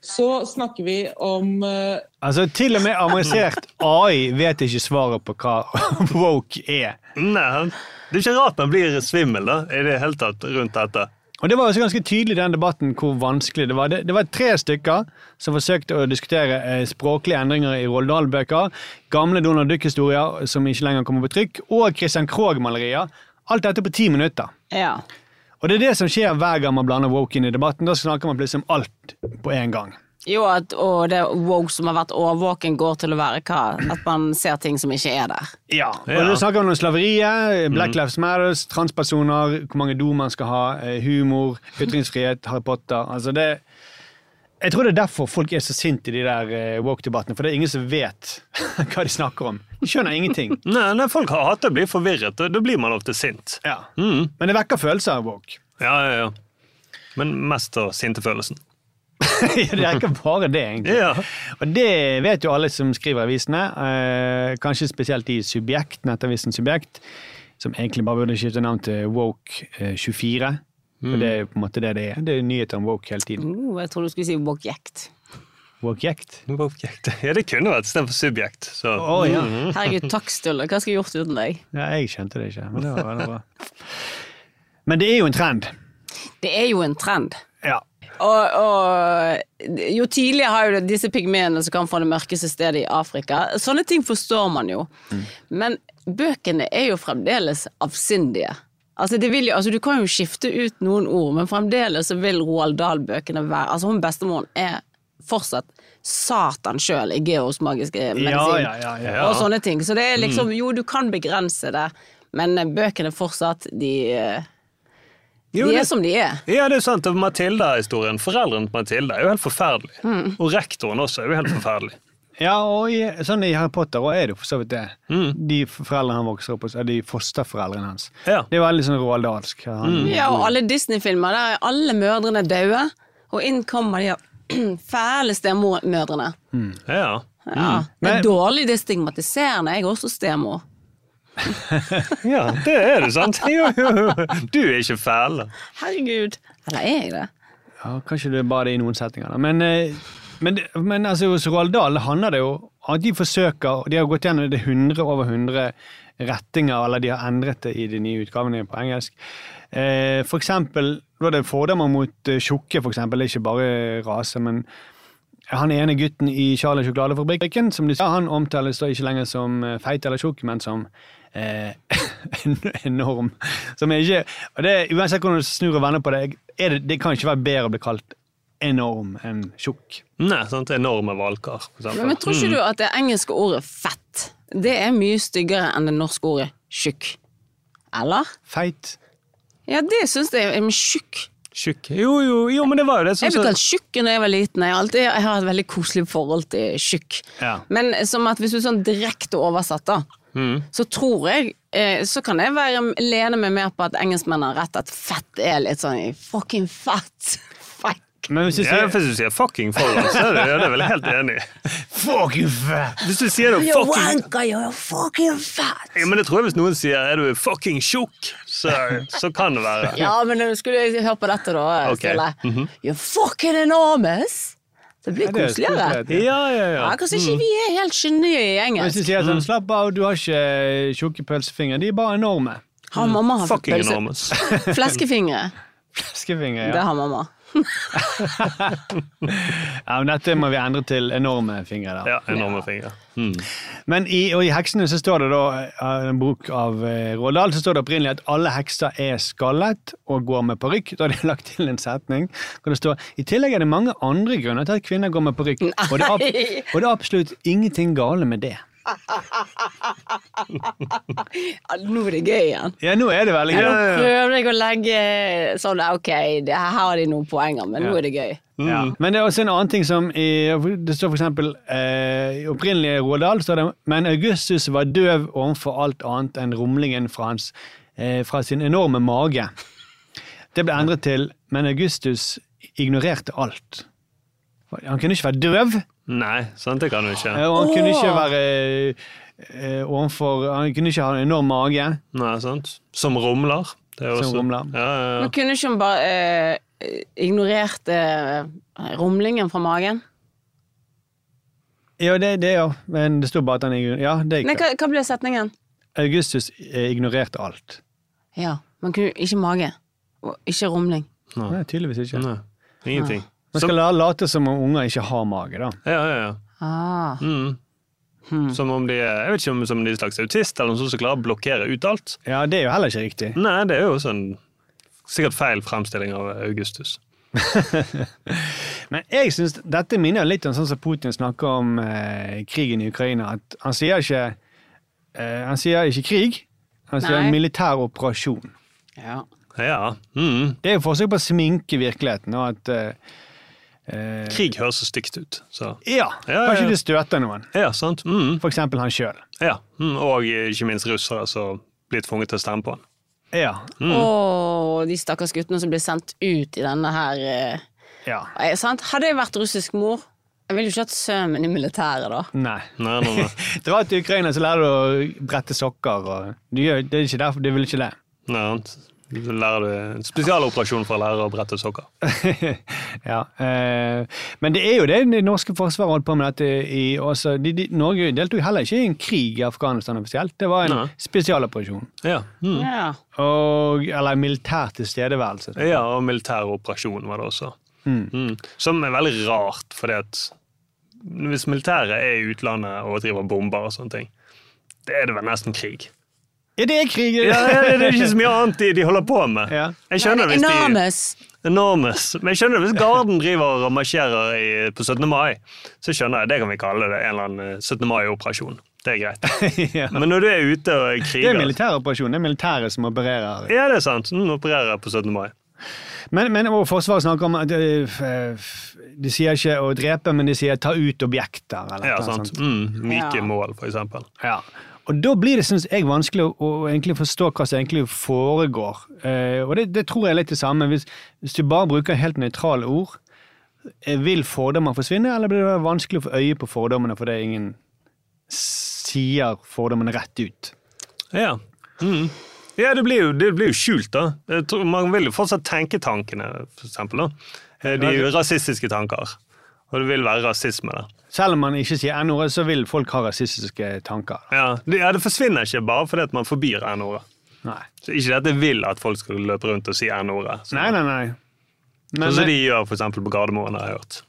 så snakker vi om uh, Altså, til og med avansert AI vet ikke svaret på hva woke er. Nei, Det er ikke rart man blir svimmel da, i det hele tatt rundt dette. Og Det var også ganske tydelig i den debatten hvor vanskelig det var. Det, det var tre stykker som forsøkte å diskutere eh, språklige endringer i Roald Dahl-bøker, gamle Donald Duck-historier som ikke lenger kommer på trykk, og Christian Krogh-malerier. Alt dette på ti minutter. Ja. Og det er det som skjer hver gang man blander woke inn i debatten. Da snakker man plutselig om alt på en gang. Jo, at, og det woke som har vært årvåken, går til å være hva? At man ser ting som ikke er der. Ja, og Da snakker man om slaveriet, Black Lives Matters, transpersoner, hvor mange do man skal ha, eh, humor, ytringsfrihet, Harry Potter. Altså det, jeg tror det er derfor folk er så sinte i de der eh, woke-debattene, for det er ingen som vet hva de snakker om. De skjønner ingenting. Nei, nei Folk det å bli forvirret, og da blir man ofte sint. Ja. Mm. Men det vekker følelser, woke. Ja, ja, ja. Men mest av sintefølelsen. det er ikke bare det, egentlig. Ja. Og det vet jo alle som skriver avisene, eh, kanskje spesielt i Subjekt, nettavisen Subjekt, som egentlig bare burde skifte navn til Woke eh, 24. For Mm. det er på en måte det det er. Det er nyheter om woke hele tiden. Uh, jeg tror du skulle si woke-jekt. Woke-jekt? Ja, det kunne vært istedenfor subjekt. Så. Oh, ja. Mhm. Herregud, takk, Sturle. Hva skal jeg gjort uten deg? Ja, jeg skjønte det ikke, men det var veldig bra. Men det er jo en trend. Det er jo en trend. Og, og jo tidligere har jo disse pygmeene som kan fra det mørkeste stedet i Afrika Sånne ting forstår man jo. Men bøkene er jo fremdeles avsindige. Altså, jo, altså, du kan jo skifte ut noen ord, men fremdeles så vil Roald Dahl-bøkene være Altså, hun bestemoren er fortsatt Satan sjøl i Geos magiske medisin. ja, ja, ja. Og sånne ting. Så det er liksom Mm. Jo, du kan begrense det, men bøkene fortsatt, de eh, Jo, De det- er som de er. Ja, det er sant. og Matilda-historien. Foreldrene til Matilda er jo helt forferdelig. Mm. Og rektoren også er jo helt forferdelig. Ja, og i, sånn i Harry Potter og er det jo for så vidt det. Mm. De foreldrene han vokser opp hos, er de fosterforeldrene hans. Det er veldig sånn roaldalsk. Mm. Ja, og alle Disney-filmer, der er alle mødrene døde, og inn kommer de fæle stemormødrene. Mm. Ja. Ja, det er dårlig, det er stigmatiserende. Jeg er også stemor. Ja, det er det, sant? Jo, jo, jo. Du er ikke fæl. Herregud. Eller er jeg det? Ja, kanskje det er bare det i noen settinger. Da. Men, eh, men, men altså, hos Roald Dahl handler det jo om at de forsøker De har gått gjennom det 100 over 100 rettinger, eller de har endret det i de nye utgavene på engelsk. Eh, for eksempel var det fordommer mot eh, tjukke, for eksempel. Er ikke bare rase, men han ene gutten i Charlie sjokoladefabrikken, som de sa, han omtales da ikke lenger som feit eller tjukk, men som eh, enorm. Som er ikke, og det, uansett hvordan du snur og vender på det, er det, det kan ikke være bedre å bli kalt enorm enn tjukk. Nei, sant? Enorme valkar. Men. Men tror ikke du at det engelske ordet fett, det er mye styggere enn det norske ordet tjukk? Eller? Feit. Ja, det syns jeg. Men tjukk Tjukk. Jo, jo, jo, men det var jo det. Jeg ble kalt tjukk da jeg var liten. Jeg, alltid, jeg har et veldig koselig forhold til tjukk. Ja. Men som at hvis du sånn direkte oversatt, da, Mm. så tror jeg eh, Så kan jeg være, lene meg mer på at engelskmenn har rett, at fett er litt sånn fucking fett. Fuck. Men hvis du Ja, sier hvis du sier fucking foran, så er det, er vel helt enig. Fucking fat! Hvis du sier det You're fucking wanker, you're fucking fat. ja, men jeg tror hvis noen sier er du fucking tjukk, så, så kan det være. Ja, men skulle jeg høre på dette, da. okay. Stille. -hmm. You're fucking enormous. Det blir Ja, er koseligere. koselig. Ja, ja, ja. Ja, Kanskje ikke vi er helt geni i engelsk. Hvis du sier sånn, slapp av, du har ikke tjukke pølsefingre, de er bare enorme. Har mamma hatt Fucking pølse? Fleskefingre. Fleskefingre. ja. Det har mamma. ja. Men dette må vi endre til enorme fingre, da. Ja, enorme fingre. Mm. Men i, og i Heksene så står det da, i en bok av Rådal, så står det opprinnelig at alle hekser er skallet og går med parykk. Da har de lagt til en setning hvor det står i tillegg er det mange andre grunner til at kvinner går med parykk, og, og det er absolutt ingenting gale med det. Ja, nå er det gøy igjen. Ja, nå er det veldig Ja, gøy. nå prøver jeg å legge sånn Ok, her har de noen poenger, men nå er det gøy. Ja. Men det er også en annen ting som i, Det står for eksempel eh, i opprinnelig Roald Dahl står det Men Augustus var døv overfor alt annet enn rumlingen fra, hans, eh, fra sin enorme mage. Det ble endret til Men Augustus ignorerte alt. Han kunne ikke være døv, Nei, sant, det kan du ikke. og han kunne ikke være eh, ovenfor Han kunne ikke ha en enorm mage. Nei, sant. Som rumler. Det er Som også, rumler. Ja, ja, ja. Men kunne ikke hun bare eh, ignorert eh, rumlingen fra magen? Ja, det, det ja. Men det sto bare at han Ja, det Nei, hva, hva ble setningen? Augustus eh, ignorerte alt. Ja, men kunne ikke mage. Og ikke rumling. Nei, tydeligvis ikke. Nei, ingenting. Man skal la- late som om unger ikke har mage, da. Ja, ja, ja. Ah. Mm. Som om de er jeg vet ikke om som de er slags autist eller noe som klarer å blokkere ut alt. Ja, det er jo heller ikke riktig. Nei, det er jo sånn sikkert feil fremstilling av Augustus. Men jeg synes dette minner litt om sånn som Putin snakker om eh, krigen i Ukraina. At han sier ikke eh, Han sier ikke krig, han sier Nei. en militær operasjon. Ja. Ja. Mm. Det er jo forsøk på å sminke virkeligheten. Og at eh, eh, Krig høres så stygt ut. Så. Ja, Ja, kanskje det støter noen. Ja, sant. Mm. For eksempel han sjøl. Ja. Mm. Og ikke minst russere som blir tvunget til å stemme på han. Ja. Mm. Og de stakkars guttene som blir sendt ut i denne her eh, ja. eh, sant? Hadde jeg vært russisk mor, jeg ville jo ikke hatt sønnen min i militæret, da. Nei. Nei, nei, nei. Dra til Ukraina, så lærer du å brette sokker. Og du gjør, det er ikke derfor, du vil ikke det. nei. Så lærer du en spesialoperasjon for å lære å brette sokker. ja, eh, men det er jo det det norske forsvaret holdt på med. Dette i, også, de, de, Norge deltok heller ikke i en krig i Afghanistan offisielt. Det var en Nei. spesialoperasjon. Ja. Mm. Ja. Og, eller militær tilstedeværelse. ja, og militær operasjon var det også. Mm. Mm. Som er veldig rart, fordi at hvis militæret er i utlandet og driver bomber og sånne ting, det er det vel nesten krig. Ja, det er krig! Ja, ja, det er ikke så mye annet de, de holder på med. Jeg skjønner Nei, hvis de Enormes. Enormous. Men jeg skjønner hvis Garden driver og marsjerer i, på 17. mai, så skjønner jeg det kan vi kalle det en eller annen eh, 17. mai-operasjon. Det er greit. Men når du er ute og kriger Det er militæroperasjon. Det er militæret som opererer. Ja, det er sant. Den opererer på 17. mai. Men, men og Forsvaret snakker om at øh, De sier ikke å drepe, men de sier ta ut objekter. Eller Ja, noe sant. Mm, myke Ja. mål, for eksempel. Ja. Og da blir det synes jeg vanskelig å, å egentlig forstå hva som egentlig foregår. Eh, og det, det tror jeg er litt det samme. Hvis, hvis du bare bruker helt nøytrale ord, eh, vil fordommer forsvinne, eller blir det vanskelig å få øye på fordommene fordi ingen sier fordommene rett ut? Ja. Mm. Ja, det blir, jo, det blir jo skjult, da. Man vil jo fortsatt tenke tankene, for eksempel. Da. Eh, De rasistiske tanker. Og det vil være rasisme der. Selv om man ikke sier n-ordet, så vil folk ha rasistiske tanker. Ja, det, ja, det forsvinner ikke bare fordi at man forbyr n-ordet. Nei. Så ikke det at jeg vil at folk skal løpe rundt og si n-ordet. Nei, nei, nei. Sånn som de gjør for eksempel på Gardermoen, har jeg hørt.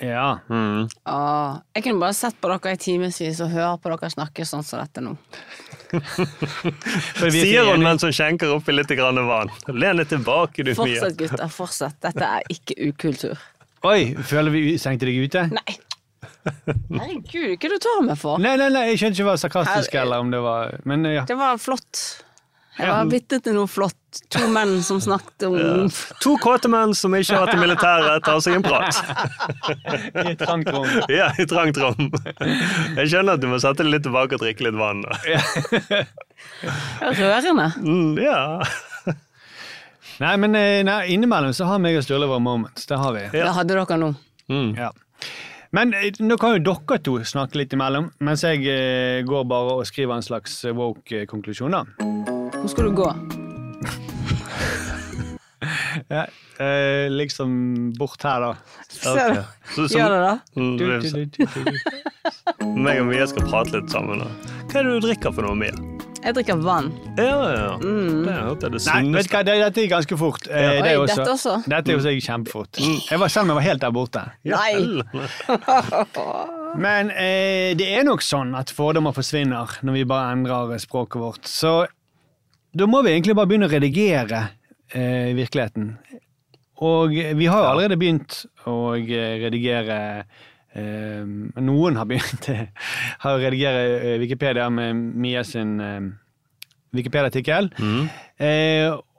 Ja. Mm. Ah, jeg kunne bare sett på dere i timevis og høre på dere snakke sånn som dette nå. er Sier hun enige. mens hun skjenker oppi litt grann vann. Len deg tilbake, du mye. Fortsett, gutter. Fortsett. Dette er ikke ukultur. Oi, føler vi stengte deg ute? Nei. Herregud, hva du tar meg for? Nei, nei, nei, jeg skjønte ikke om det var sarkastisk Her- eller om det var Men ja. Det var flott. Jeg Ja. var vitne til noe flott. To menn som snakket om To kåte menn som ikke har vært i militæret, tar seg en prat. I et trangt rom. Ja, i et trangt rom. Jeg skjønner at du må sette deg litt tilbake og drikke litt vann. da. Rørende. Mm, ja. Nei, men eh, nei, innimellom så har meg og Sturle våre moments. Det har vi. Det hadde dere nå. Ja. Men eh, nå kan jo dere to snakke litt imellom, mens jeg eh, går bare og skriver en slags woke-konklusjon, da. Hvor skal du gå? Ja, eh, liksom bort her, da. Ser du? Så- som- Gjør det, da? Mm, Du, du, du, du, du. Meg og Mia skal prate litt sammen. da. Hva er det du drikker for noe, Mia? Jeg drikker vann. Ja, ja. Det er det, det Nei, vet du hva, det, dette gikk ganske fort. Eh, det er Oi, også, dette også? Dette også gikk kjempefort. Jeg var selv om jeg var helt der borte. Nei! Men eh, det er nok sånn at fordommer forsvinner når vi bare endrer språket vårt. Så da må vi egentlig bare begynne å redigere eh, virkeligheten. Og vi har jo allerede begynt å eh, redigere Noen har begynt å redigere eh, Wikipedia med Mia sin eh, Wikipedia-artikkel. Mm.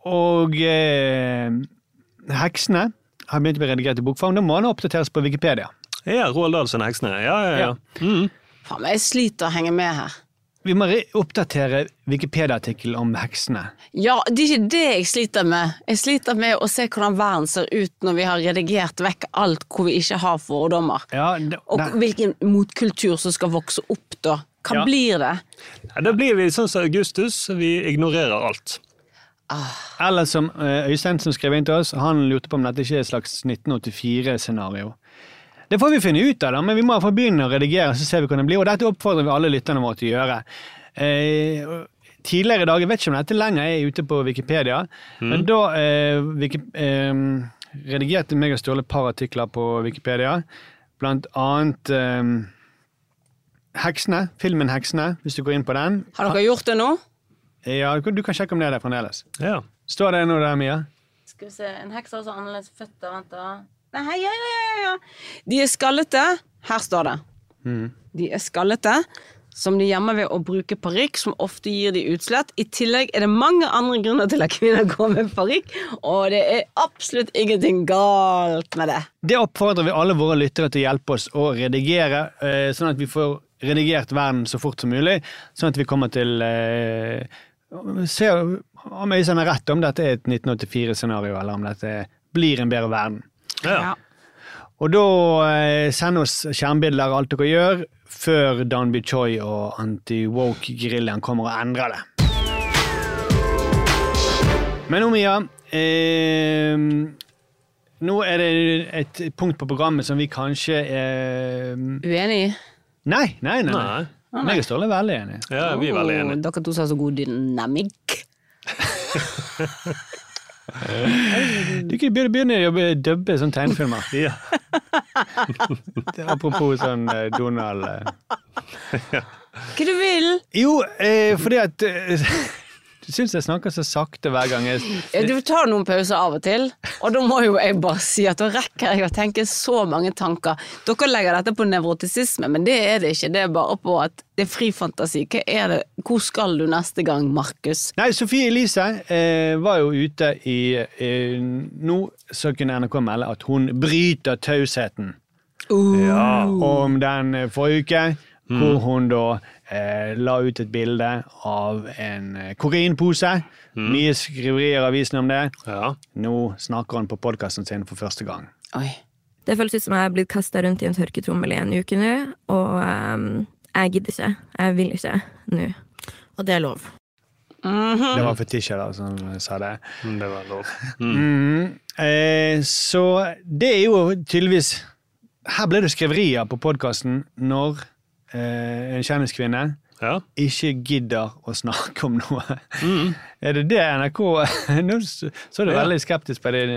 og eh, heksene har begynt å bli redigert i bokform. Da må den oppdateres på Wikipedia. Ja, Roald Dahl sine heksene. Ja, ja, ja. Mm. Faen, jeg sliter å henge med her. Vi må oppdatere Wikipedia-artikkel om heksene. Ja, det er ikke det jeg sliter med. Jeg sliter med å se hvordan verden ser ut når vi har redigert vekk alt hvor vi ikke har fordommer. Ja, det, Og hvilken motkultur som skal vokse opp da. Hva Ja. blir det? Ja, Da blir vi sånn som Augustus, vi ignorerer alt. Eller som eh, Øystein som skrev inn til oss, han lurte på om dette ikke er et slags 1984-scenario. Det får vi finne ut av, da, men vi må iallfall begynne å redigere, så ser vi hvordan det blir. Og dette oppfordrer vi alle lytterne våre til å gjøre. Eh, tidligere i dag, jeg vet ikke om dette lenger er ute på Wikipedia, men da eh, Wiki, eh, redigerte meg og Ståle et par artikler på Wikipedia, blant annet eh, Heksene, filmen Heksene, hvis du går inn på den. Har dere gjort det nå? Ja, du kan- sjekke om det er der fremdeles. Ja. Står det noe der, Mia? Skal vi se, en heks har så annerledes føtter, vent da. Nei, ja, ja, ja, ja. De er skallete. Her står det. Mm. De er skallete, som de gjemmer ved å bruke parykk, som ofte gir de utslett. I tillegg er det mange andre grunner til at kvinner går med parykk, og det er absolutt ingenting galt med det. Det oppfordrer vi alle våre lyttere til å hjelpe oss å redigere, eh, sånn at vi får redigert verden så fort som mulig, sånn at vi kommer til eh, Se om Øystein har rett om dette er et 1984-scenario, eller om dette blir en bedre verden. Ja. Og da eh, send oss skjermbilder av alt dere gjør, før Danby Choi og anti-woke-geriljaen kommer og endrer det. Men nå, Mia eh, Nå er det et punkt på programmet som vi kanskje er Uenig i? Nei, nei, nei. Nei. Nei. Meg og Ståle er veldig enige. Ja, vi er veldig enige. Oh, Dere to sa så god dynamikk. Du kan begynne, begynne å jobbe dubbe sånne tegnefilmer. Ja. Apropos sånn eh, Donald eh. Hva du vil? Jo, eh, fordi at eh, Du syns jeg snakker så sakte hver gang jeg Du tar noen pauser av og til, og da må jo jeg bare si at da rekker jeg å tenke så mange tanker. Dere legger dette på nevrotisisme, men det er det ikke. Det er bare på at det er fri fantasi. Hva er det? Hvor skal du neste gang, Markus? Nei, Sofie Elise eh, var jo ute i eh, Nå så kunne NRK melde at hun bryter tausheten. Ja, om den forrige uke, hvor hun da eh, la ut et bilde av en kokainpose. Mm. Mye skriverier i avisen om det. Nå snakker hun på podkasten sin for første gang. Det føles ut som jeg er blitt kasta rundt i en tørketrommel i en uke nå, og um, jeg gidder ikke. Jeg vil ikke nå. Og det er lov. Det var Fetisha da som sa det. Det var lov. Mm. Eh, så det er jo tydeligvis Her ble det skriverier på podkasten når eh, en kjendiskvinne ikke gidder å snakke om noe. Er det det NRK Nå så er du Ja. veldig skeptisk på det.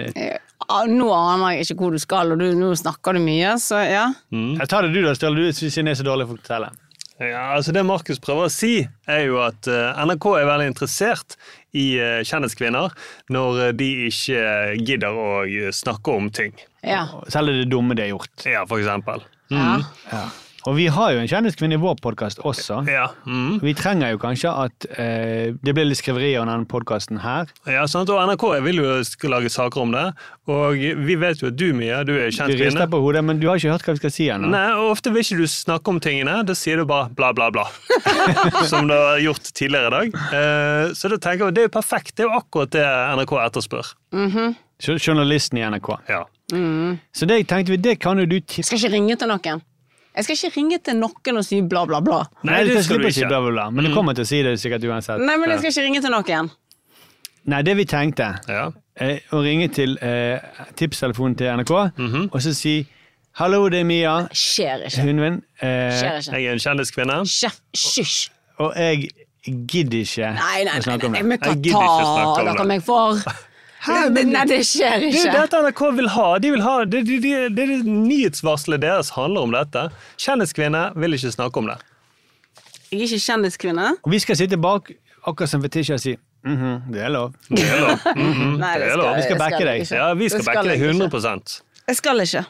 Nå aner jeg ikke hvor du skal, og du, nå snakker du mye, så ja. Jeg tar det du da, Støle. Du syns jeg er så dårlig for å fortelle. Ja, altså Det Markus prøver å si, er jo at eh, NRK er veldig interessert i uh, kjendiskvinner når eh, de ikke gidder å eh, snakke om ting. Ja. Selv det dumme de har gjort. Ja, for eksempel. Ja. Ja. Og vi har jo en kjendiskvinne i vår podkast også. Ja. Mm. Vi trenger jo kanskje at eh, det blir litt skriverier om denne podkasten her. Ja, sant? og NRK vil jo lage saker om det. Og vi vet jo at du, Mia, du er Du kjent kvinne. rister på hodet, men du har ikke hørt hva vi skal si ennå. Nei, og Ofte vil ikke du snakke om tingene. Da sier du bare bla, bla, bla. Som du har gjort tidligere i dag. Eh, så da tenker jeg, Det er jo perfekt. Det er jo akkurat det NRK etterspør. Mm -hmm. Journalisten i NRK. Ja. Mm. Så det tenkte vi, det kan jo du skal ikke ringe til noen. Jeg skal ikke ringe til noen og si bla, bla, bla. Nei, du skal ikke si bla, bla, bla, men du kommer til å si det sikkert uansett. Nei, men jeg skal ikke ringe til noen. Nei, det vi tenkte, eh, å ringe til eh, tipstelefonen til NRK, og så si Hallo, det er Mia. Skjer ikke. Hundven. Eh, Skjer ikke. Jeg er en kjendiskvinne. Hysj. Og jeg gidder ikke Nei, nei, å nei, snakke om det. nei, det. men hva tar dere meg for? Det, nei, det skjer ikke. Det er dette NRK vil ha. De vil ha det, det, det, det, det Nyhetsvarselet deres handler om dette. Kjendiskvinner vil ikke snakke om det. Jeg er ikke kjendiskvinne. Og vi skal sitte bak, akkurat som Fetisha sier. -hmm, det er lov. Det er lov. Mhm, Nei, det det er lov. Vi skal backe deg. ikke. Ja, vi skal backe deg jeg ikke. 100 Jeg skal ikke.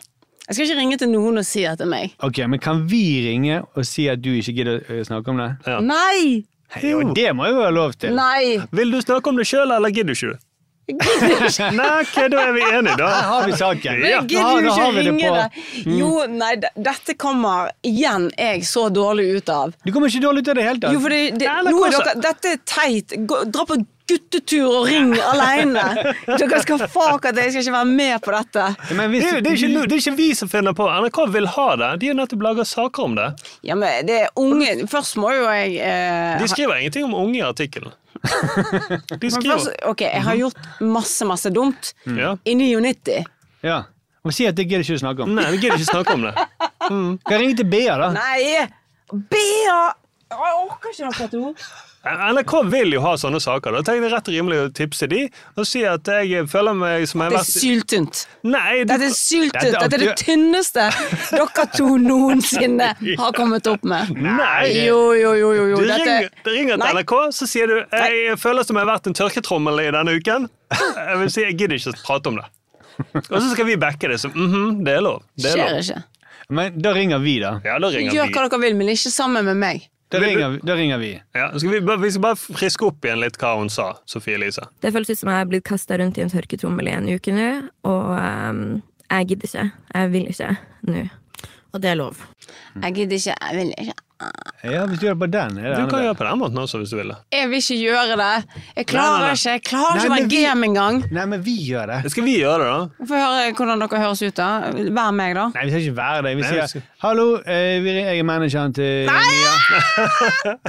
Jeg skal ikke ringe til noen og si at det er meg. Ok, men kan vi ringe og si at du ikke gidder å snakke om det? Nei! Jo, det må jo være lov til. Nei! Vil du snakke om det sjøl, eller gidder du ikke? Nei, ok, da er vi enige, da. Her har vi saken. Men gidder jo ikke ringe deg. Jo, nei, dette kommer igjen jeg så dårlig ut av. Du kommer ikke dårlig ut av det hele tatt. Jo, for det, det, Nei, er dere, dette er teit. Gå, dra på guttetur og ring alene. Dere skal fuck at jeg skal ikke være med på dette. Men Det hvis, er, det, er ikke, det er ikke vi som finner på NRK vil ha det. De har nettopp laga saker om det. Ja, men det er unge Først må jo jeg eh, De skriver ingenting om unge i artikkelen. De skriver først, Ok, jeg har gjort masse, masse dumt. ja. I 99. Ja. Og si at det gidder ikke å snakke om. Nei, vi gidder ikke snakke om det. Kan jeg ringe til Bea, da? Nei! Bea! Jeg orker ikke noe to. NRK vil jo ha sånne saker. Da tenker jeg det er rett og rimelig å tipse de og si at jeg føler meg som jeg Det er syltynt. Nei, du, Dette er syltynt. Dette er det tynneste dere to noensinne har kommet opp med. Nei. Jo, jo, jo. jo, jo. du Dette ringer, du ringer til NRK, så sier du jeg føler som jeg har vært en tørketrommel i denne uken. Jeg vil si, jeg gidder ikke å prate om det. Og så skal vi backe det som mhm, det er lov. Det er skjer lov. ikke. Men da ringer vi, da. Ja, da ringer Gjør vi. hva dere vil, men ikke sammen med meg. Da ringer, vi. Ja, skal vi, bare- vi skal bare friske opp igjen litt hva hun sa, Sofie Elise. Det føles ut som jeg er blitt kasta rundt i en tørketrommel i en uke nå, og um, jeg gidder ikke. Jeg vil ikke nå. Og det er lov. Jeg gidder ikke. Jeg vil ikke. Ja, hvis du gjør det på den. Er det Du kan bedre. gjøre på den måten også, hvis du vil det. Jeg vil ikke gjøre det. Jeg klarer Nei, nei, nei. ikke. Jeg klarer Nei, ikke å være game engang. Nei, men vi gjør det. Skal vi gjøre det, da? Få høre hvordan dere høres ut, da. Vær meg, da. Nei, vi skal ikke være det. Vi sier skal- 'hallo, eh, vi- jeg er manageren til Mia'.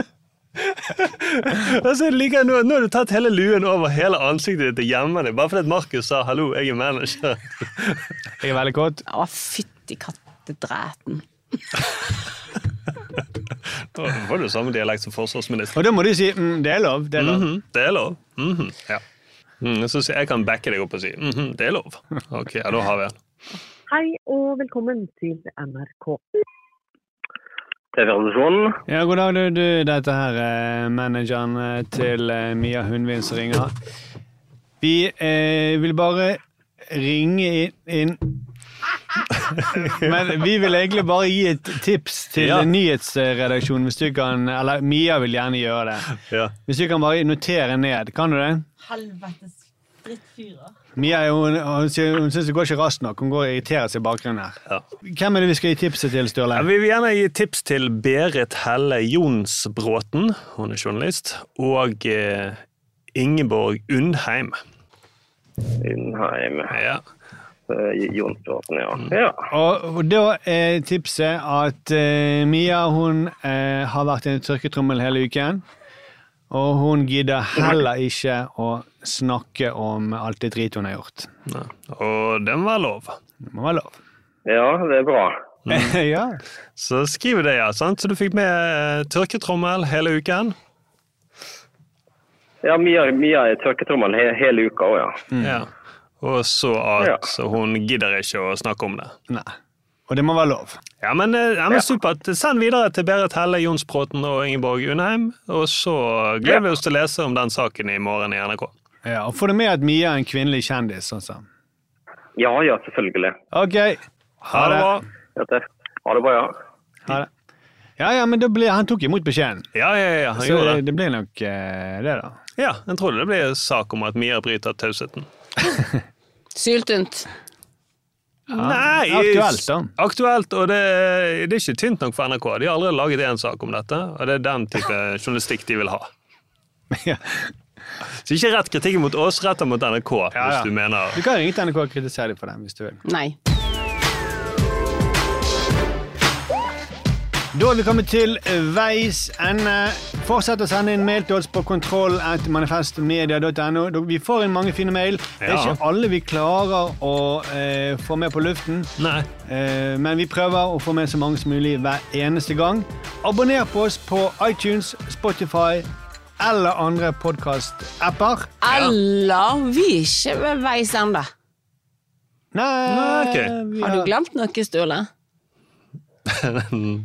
altså, jeg liker nå, nå har du tatt hele luen over hele ansiktet ditt og gjemmer deg, bare fordi Markus sa 'hallo, jeg er manager'. Jeg er veldig kåt. Å, fytti kattedræten. Da får du samme dialekt som forsvarsminister. Og da må du si mm, 'det er lov'. Det er lov. Mhm, det er lov. Mhm, ja. Mm, så jeg kan backe deg opp og si -hmm, 'det er lov'. Ok, ja, da har vi den. Hei og velkommen til NRK. TV-resepsjonen. Ja, god dag, du. du dette her er manageren eh, til eh, Mia Hundvin som ringer. Vi eh, vil bare ringe inn. Men vi vil egentlig bare gi et tips til Ja. nyhetsredaksjonen, hvis du kan Eller Mia vil gjerne gjøre det. Hvis du kan bare notere ned. Kan du det? Helvetes drittfyrer. Mia hun, hun, hun syns det går ikke raskt nok. Hun går og irriterer seg i bakgrunnen her. Hvem er det vi skal gi tipset til, Sturle? Ja, vi vil gjerne gi tips til Berit Helle Jonsbråten, hun er journalist, og eh, Ingeborg Undheim. Undheim. Ja. Jonsbråten, ja. ja. Og, da er tipset at eh, Mia hun eh, har vært i en tørketrommel hele uken. Og hun gidder heller ikke å snakke om alt det drit hun har gjort. Og den var lov. Det må være lov. Ja, det er bra. ja. Så skriv det, ja. sant? Så du fikk med eh, tørketrommel hele uken? Ja, Mia, Mia er tørketrommel he, hele uka òg, ja. Ja. Og så at hun gidder ikke å snakke om det. Nei. Og det må være lov. Ja, men, eh, ja, men supert. Send videre til Berit Helle Jonsbråten og Ingeborg Undheim. Og så gleder vi oss til å lese om den saken i morgen i NRK. Ja, og Får du med at Mia er en kvinnelig kjendis? Sånn som. Ja, ja, selvfølgelig. Ok. Ha det. bra. det. Ha det bra, ja. Ha det. Ja, ja, men ble, han tok imot beskjeden. Ja, ja, ja, han Så gjorde det, det. blir nok uh, det, da. Ja, jeg tror det blir sak om at Mia bryter tausheten. Syltynt. Nei, aktuelt, da. Aktuelt, og det, det er ikke tynt nok for NRK. De har aldri laget én sak om dette, og det er den type journalistikk de vil ha. Så ikke rett kritikken mot oss, rett mot NRK, Ja, hvis ja. du mener Du kan ringe til NRK og kritisere dem for dem, hvis du vil. Nei. Da er vi kommet til veis ende. Fortsett å sende inn mail til oss på kontroll.manifestmedia.no. Vi får inn mange fine mail. Det er ikke alle vi klarer å eh, få med på luften. Eh, men vi prøver å få med så mange som mulig hver eneste gang. Abonner på oss på iTunes, Spotify eller andre podkast-apper. Eller vi er ikke ved veis ende. Nei, vi Har du glemt noe, Sturle?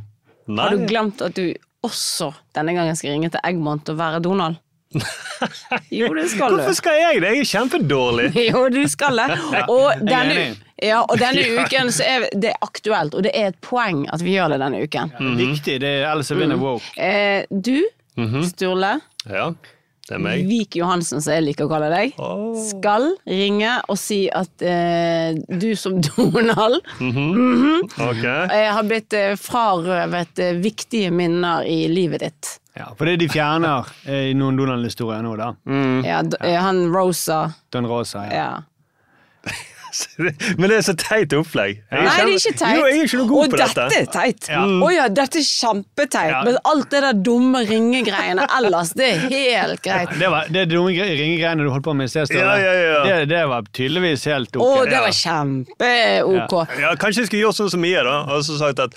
Nei. Har du glemt at du også denne gangen skal ringe til Eggmont og være Donald? Jo, det skal du. Hvorfor skal jeg det? Jeg er kjempedårlig. Jo, du skal det. Og er denne, ja, og denne uken så er det aktuelt, og det er et poeng at vi gjør det denne uken. Viktig, det er ellers vinner woke. Eh, du, Mhm. Sturle, Ja, det er meg. Vik Johansen, som jeg liker å kalle deg, skal ringe og si at eh, du som Donald mm -hmm. okay. har blitt eh, frarøvet eh, viktige minner i livet ditt. Ja, for det de fjerner eh, i noen Donald-historier nå, da. Ja, eh, han Rosa. Don Rosa, ja. Ja. Men det er så teit opplegg. Jeg Nei, det er ikke teit. Jo, jeg er ikke noe god og på dette. dette er teit. Å Ja. ja. dette er kjempeteit. Ja. Men alt det der dumme ringegreiene ellers, det er helt greit. Det var det dumme ringegreiene du holdt på med i sted, Ståle. Ja, ja, ja. Det, det var tydeligvis helt Å, oh, det var kjempe-ok. Ja, kanskje jeg skulle gjort sånn som Mia, da, og så sagt at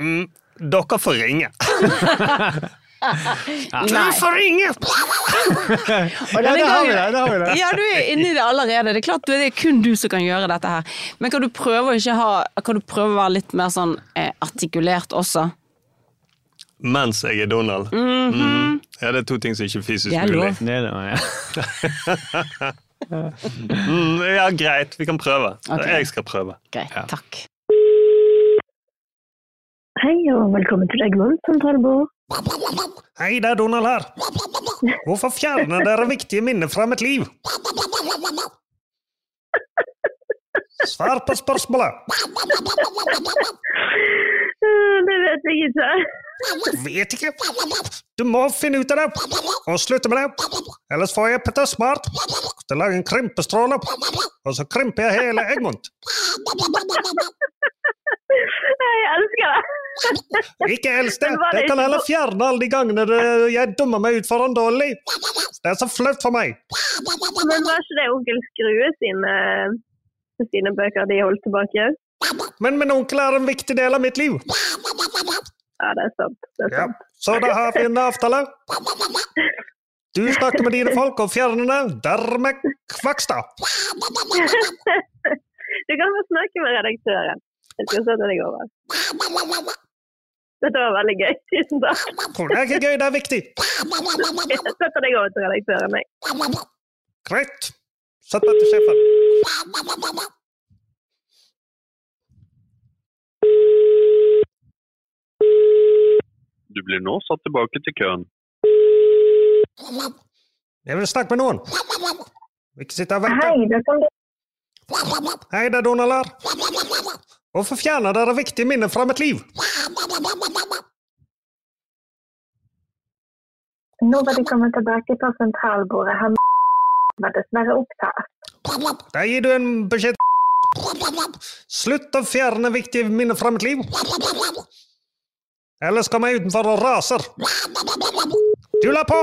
mm, dere får ringe. Du får ringe! Og denne Ja, der har vi det, har vi det. Ja, du er inne i det allerede. Det er klart det er kun du som kan gjøre dette her. Men kan du prøve å ikke ha Kan du prøve å være litt mer sånn eh, artikulert også? Mens jeg er Donald. Mhm. Mhm. Ja, det er to ting som ikke er fysisk Det er mulig. Det er det, ja. Mm, ja, greit. Vi kan prøve. Okay. Jeg skal prøve. Greit, takk. Hei og velkommen til Eggmont sentralbord. Hei, det er Donald her. Hvorfor fjerner dere viktige minner fra mitt liv? Svar på spørsmålet. Det vet jeg ikke. Vet ikke. Du må finne ut av det, og slutte med det. Ellers får jeg Petter Smart til å lage en krympestråle, og så krymper jeg hele Egmont. Ikke elsk det. Kan heller fjerne alle de gangene jeg dummer meg ut foran Dolly! Det er så flaut for meg. Men var ikke det onkel Skrue sine, sine bøker de holdt tilbake? Men min onkel er en viktig del av mitt liv. Ja, det er sant. Det er Ja, så da har vi en avtale. Du snakker med dine folk og fjerner det. Dermed Kvakstad. Du kan få snakke med redaktøren. Jeg skal sette deg over. Dette var veldig gøy. Tusen takk. Det er ikke gøy, det er viktig. Jeg gå over til redaktøren, jeg. Greit. Sett meg til sjefen. Du blir nå satt tilbake til køen. Jeg vil snakke med noen. Ikke sitte og vente. Hei, det er Donald her. Hvorfor fjerner dere viktige minner fra mitt liv? Nå var de kommet tilbake på sentralbordet. Han var dessverre opptatt. Da gir du en beskjed Slutt å fjerne viktige minner fra mitt liv. Ellers kommer jeg utenfor og raser. Du la på!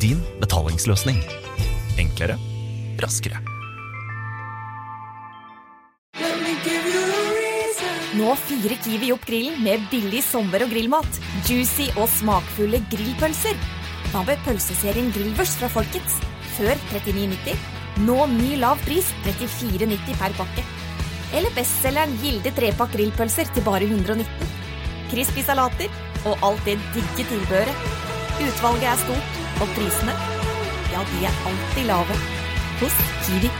din betalingsløsning. Enklere, raskere. Nå fyrer Kiwi opp grillen med billig sommer- og grillmat. Juicy og smakfulle grillpølser. Hva med pølseserien Grillvers fra Folkets? Før 39,90. Nå ny lav pris 34,90 per pakke. Eller bestselgeren Gilde trepakk grillpølser til bare 119. Crispy salater og alt det digge tilbehøret. Utvalget er stort, og prisene, ja, de er alltid lave. Hos Kiwi.